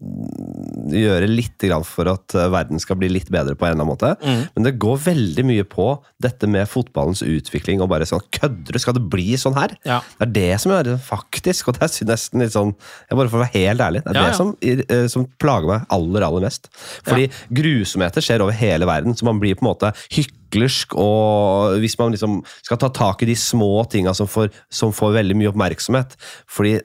[SPEAKER 3] gjøre litt grann for at verden skal bli litt bedre på en eller annen måte.
[SPEAKER 2] Mm.
[SPEAKER 3] Men det går veldig mye på dette med fotballens utvikling. og bare sånn, Kødder du? Skal det bli sånn her?
[SPEAKER 2] Ja.
[SPEAKER 3] Det er det som gjør det faktisk, og det er nesten litt sånn jeg Bare for å være helt ærlig, det er
[SPEAKER 2] Ja,
[SPEAKER 3] det. Som, eh, som plager meg aller, aller mest. Fordi grusomheter skjer over hele verden, så man blir på en måte hyklersk, og hvis man liksom skal ta tak i de små tinga som, får- som får veldig mye oppmerksomhet Fordi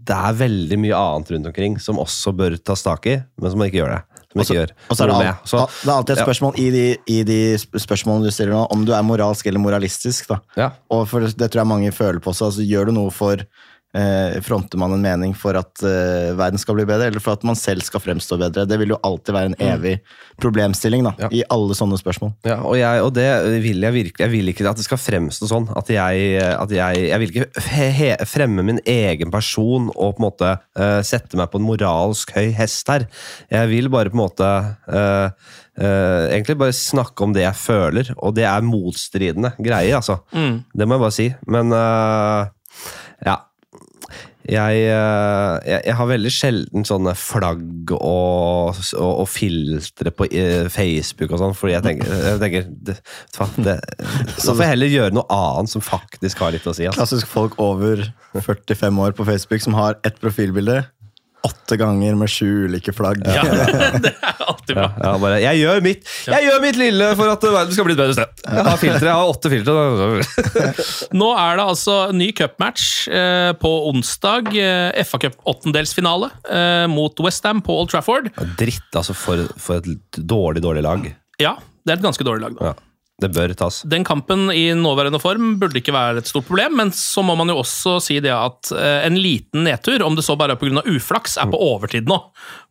[SPEAKER 3] det er veldig mye annet rundt omkring som også bør tas tak i, men som man ikke gjør det. Gjør
[SPEAKER 4] Og så er det,
[SPEAKER 3] alt. Så-
[SPEAKER 4] det er alltid et
[SPEAKER 3] ja.
[SPEAKER 4] spørsmål i, de, i de spørsmålene du stiller nå, om du er moralsk eller moralistisk.
[SPEAKER 3] Ja.
[SPEAKER 4] Og for det tror jeg mange føler på seg. Altså, gjør du noe for Fronter man en mening for at eh, verden skal bli bedre, eller for at man selv skal fremstå bedre? Det vil jo alltid være en evig problemstilling da, i alle sånne spørsmål.
[SPEAKER 3] Ja, og, jeg, og det vil jeg virkelig. Jeg vil ikke at det skal fremstå sånn. At jeg, at jeg, jeg vil ikke he, he, fremme min egen person og på en måte uh, sette meg på en moralsk høy hest her. Jeg vil bare på en måte uh, Uh, egentlig bare snakke om det jeg føler, og det er motstridende greier, altså.
[SPEAKER 2] Mm.
[SPEAKER 3] Det må jeg bare si. Men uh, ja. Jeg, eh, jeg, jeg har veldig sjelden sånne flagg og, og, og filtre på eh, Facebook og sånn, fordi jeg tenker, jeg tenker det, det, Så får jeg heller gjøre noe annet som faktisk har litt å si. Altså.
[SPEAKER 4] Klassisk folk over 45 år på Facebook som har ett profilbilde. Åtte ganger med sju ulike flagg.
[SPEAKER 2] Ja, det er alltid bra.
[SPEAKER 3] Ja, bare, jeg, gjør mitt, jeg gjør mitt lille for at verden skal bli et bedre sted. Jeg har filtre, jeg har åtte filtre.
[SPEAKER 2] Nå er det altså ny cupmatch eh, på onsdag. Eh, FA Cup åttendelsfinale eh, mot Westham på Old Trafford.
[SPEAKER 3] Dritt, altså, for, for et dårlig, dårlig lag.
[SPEAKER 2] Ja, det er et ganske dårlig lag. da.
[SPEAKER 3] Ja, det bør tas.
[SPEAKER 2] Den kampen i nåværende form burde ikke være et stort problem, men så må man jo også si det at eh, en liten nedtur, om det så bare er pga. uflaks, er på overtid nå.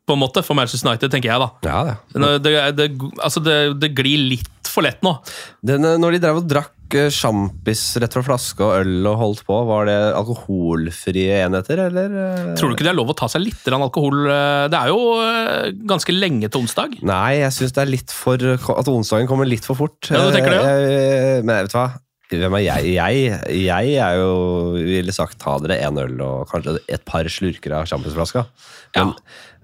[SPEAKER 2] På en måte, For Manchester United, tenker jeg da.
[SPEAKER 3] Ja, det.
[SPEAKER 2] Det, det, det, altså det, glir litt for lett nå.
[SPEAKER 3] Den, eh, når de drev og drakk eh, sjampis rett fra flaske og øl og holdt på, var det alkoholfrie enheter, eller? eh?
[SPEAKER 2] Tror du ikke det er lov å ta seg litt alkohol? eh, Det er jo eh, ganske lenge til onsdag.
[SPEAKER 3] Nei, jeg syns det er litt for At onsdagen kommer litt for fort.
[SPEAKER 2] Ja, du tenker det, ja?
[SPEAKER 3] Jeg- Men vet du hva? Hvem er jeg? Jeg, jeg er jo ville sagt ta dere en øl og kanskje et par slurker av sjampisflaska. Men,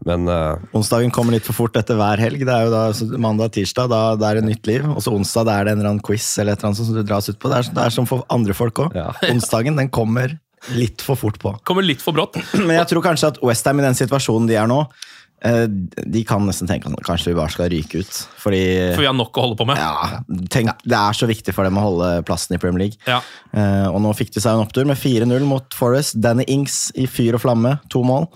[SPEAKER 3] men uh,
[SPEAKER 4] Onsdagen kommer litt for fort etter hver helg. Det er jo da så Mandag tirsdag, da, det er det nytt liv. Og så onsdag da er det en eller annen quiz eller et eller annet som du dras ut på. Det er, det er som for andre folk òg.
[SPEAKER 3] Ja.
[SPEAKER 4] Onsdagen den kommer litt for fort på.
[SPEAKER 2] Kommer litt for brått.
[SPEAKER 4] Men jeg tror kanskje at Westham i den situasjonen de er nå, de kan nesten tenke at kanskje vi bare skal ryke ut. Fordi
[SPEAKER 2] For vi har nok å holde på med.
[SPEAKER 4] ja, tenk, det er så viktig for dem å holde plassen i Premier League.
[SPEAKER 2] Ja.
[SPEAKER 4] Eh, og nå fikk de seg en opptur med 4-0 mot Forest. Danny Ings i fyr og flamme, to mål.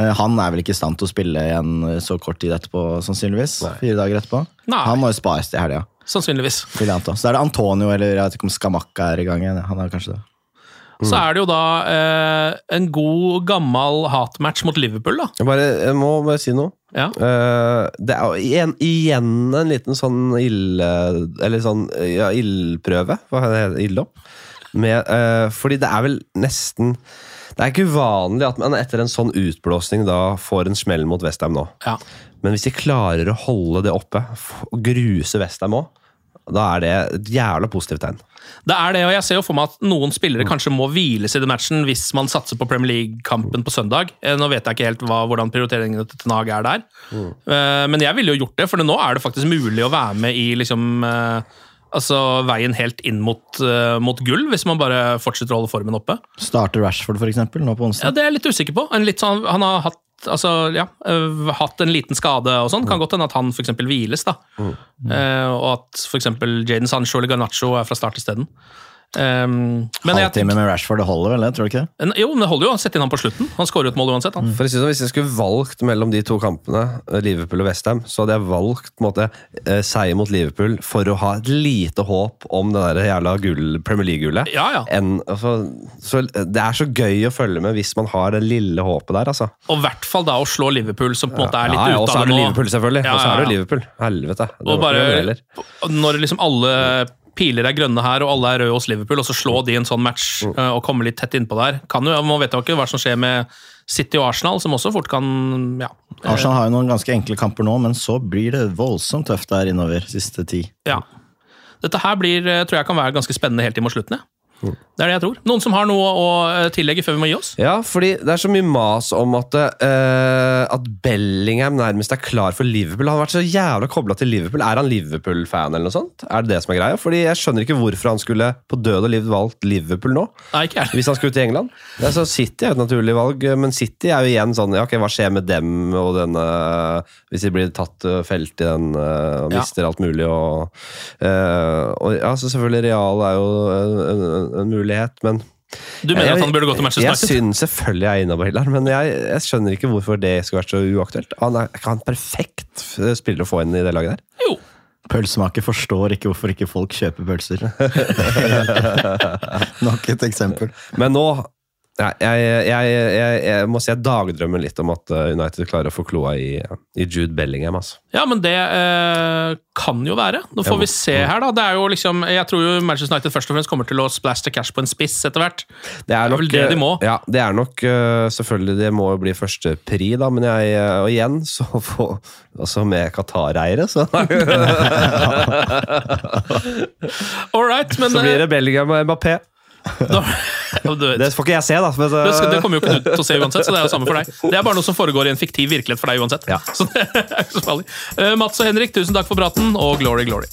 [SPEAKER 4] Eh, han er vel ikke i stand til å spille igjen så kort tid etterpå, sannsynligvis. Fire dager etterpå.
[SPEAKER 2] Nei.
[SPEAKER 4] Han må jo spares til helga.
[SPEAKER 2] Sannsynligvis.
[SPEAKER 4] Så er det Antonio eller jeg vet ikke om Skamakka er i gang igjen. Han er kanskje det.
[SPEAKER 2] Så er det jo da eh, en god, gammel hatmatch mot Liverpool, da.
[SPEAKER 3] jeg, bare, jeg må bare si noe.
[SPEAKER 2] Ja.
[SPEAKER 3] Eh, det er jo igjen, igjen en liten sånn ille... Eller sånn ja, ildprøve. Hva heter det? Ildopp? Eh, fordi det er vel nesten Det er ikke uvanlig at man etter en sånn utblåsning da får en smell mot Westham nå.
[SPEAKER 2] Ja.
[SPEAKER 3] Men hvis de klarer å holde det oppe, og gruse Westham òg, da er det et jævla positivt tegn.
[SPEAKER 2] Det er det, og jeg ser jo for meg at noen spillere kanskje må hviles i den matchen hvis man satser på Premier League-kampen på søndag. Eh, Nå vet jeg ikke helt hva, hvordan prioriteringene til Tenag er der. mm. Men jeg ville jo gjort det, for nå er det faktisk mulig å være med i liksom eh, Altså veien helt inn mot, eh, mot gull, hvis man bare fortsetter å holde formen oppe.
[SPEAKER 4] Starter Rashford, for eksempel, nå på onsdag? Ja.
[SPEAKER 2] Det er jeg litt usikker på. Sånn, han har hatt altså, ja, øh, hatt en liten skade og sånn. Kan godt hende at han f.eks. hviles, da. Eh, og at f.eks. Jaden Sancho eller Garnaccio er fra start isteden. Um, men jeg,
[SPEAKER 4] Halvtime med Rashford, det holder vel det, tror du ikke det?
[SPEAKER 2] jo, men det holder jo. Sett inn han på slutten. Han skårer jo et mål uansett. Mm.
[SPEAKER 3] For å si det sånn, Hvis jeg skulle valgt mellom de to kampene, eh, Liverpool og Westham, så hadde jeg valgt måte, eh, seier mot Liverpool for å ha et lite håp om det der jævla gull, Premier League-gullet.
[SPEAKER 2] Ja, ja.
[SPEAKER 3] altså, så Det er så gøy å følge med hvis man har det lille håpet der, altså.
[SPEAKER 2] Og i hvert fall da å slå Liverpool, som på en måte er litt
[SPEAKER 3] ja, ja, og så er
[SPEAKER 2] det
[SPEAKER 3] det. Liverpool, selvfølgelig.
[SPEAKER 2] Ja,
[SPEAKER 3] Og så er det. Liverpool. Helvete. Det
[SPEAKER 2] Og bare. Når liksom alle piler er grønne her, og alle er røde hos Liverpool, og så slå de en sånn match
[SPEAKER 3] Mm.
[SPEAKER 2] eh, og komme litt tett innpå der kan jo, Man vet jo ikke hva som skjer med City og Arsenal, som også fort kan ja,
[SPEAKER 4] Arsenal har jo noen ganske enkle kamper nå, men så blir det voldsomt tøft der innover siste ti.
[SPEAKER 2] ja. Dette her blir, eh, tror jeg kan være ganske spennende helt til mot slutten. Ja. Det er det jeg tror. Noen som har noe å eh, tillegge før vi må gi oss?
[SPEAKER 3] Ja, fordi det er så mye mas om at, uh, at Bellingham nærmest er klar for Liverpool. Han har vært så jævla kobla til Liverpool. Er han Liverpool-fan eller noe sånt? Er det det som er greia? Fordi Jeg skjønner ikke hvorfor han skulle på død og liv valgt Liverpool nå.
[SPEAKER 2] Nei, ikke jeg.
[SPEAKER 3] Hvis han skulle til England. Det er så City er et naturlig valg, men City er jo igjen sånn ja, ok, Hva skjer med dem og denne Hvis de blir tatt uh, felt i den og
[SPEAKER 2] Ja.
[SPEAKER 3] mister alt mulig og, uh, og ja, så Selvfølgelig Real er jo en, en, en mulighet, men
[SPEAKER 2] Du mener
[SPEAKER 3] jeg,
[SPEAKER 2] at han burde gå til Manchester
[SPEAKER 3] Jeg
[SPEAKER 2] United?
[SPEAKER 3] syns selvfølgelig jeg er innafor der, men jeg, jeg skjønner ikke hvorfor det skulle vært så uaktuelt. Han er ikke han perfekt eh, spiller å få inn i det laget der.
[SPEAKER 2] Jo.
[SPEAKER 4] Pølsemaker forstår ikke hvorfor ikke folk kjøper pølser. Nok et eksempel.
[SPEAKER 3] Men nå jeg, jeg, jeg, jeg må si jeg dagdrømmer litt om at uh, United klarer å få kloa i, i Jude Bellingham. Altså.
[SPEAKER 2] Ja, men det eh, kan jo være. Nå får vi se her, da. Det er jo liksom, jeg tror jo Manchester United først og fremst kommer til å splæsje cash på en spiss etter hvert.
[SPEAKER 3] Det er, nok,
[SPEAKER 2] vel det de må.
[SPEAKER 3] Ja, det er nok uh, selvfølgelig Det må jo bli første pri, da, men jeg Og igjen, så få Altså med Qatar-eiere, så
[SPEAKER 2] All right, men
[SPEAKER 3] Så blir
[SPEAKER 2] eh,
[SPEAKER 3] det Bellingham og Mbappé.
[SPEAKER 2] Da,
[SPEAKER 3] Det får ikke jeg se, da. Men, uh,
[SPEAKER 2] det, det kommer jo ikke du til å se uansett, så det er jo samme for deg. Det er bare noe som foregår i en fiktiv virkelighet for deg uansett.
[SPEAKER 3] Ja.
[SPEAKER 2] Så det er ikke så farlig. Eh, Mats og Henrik, tusen takk for praten, og glory, glory.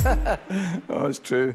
[SPEAKER 5] Oh, it's true.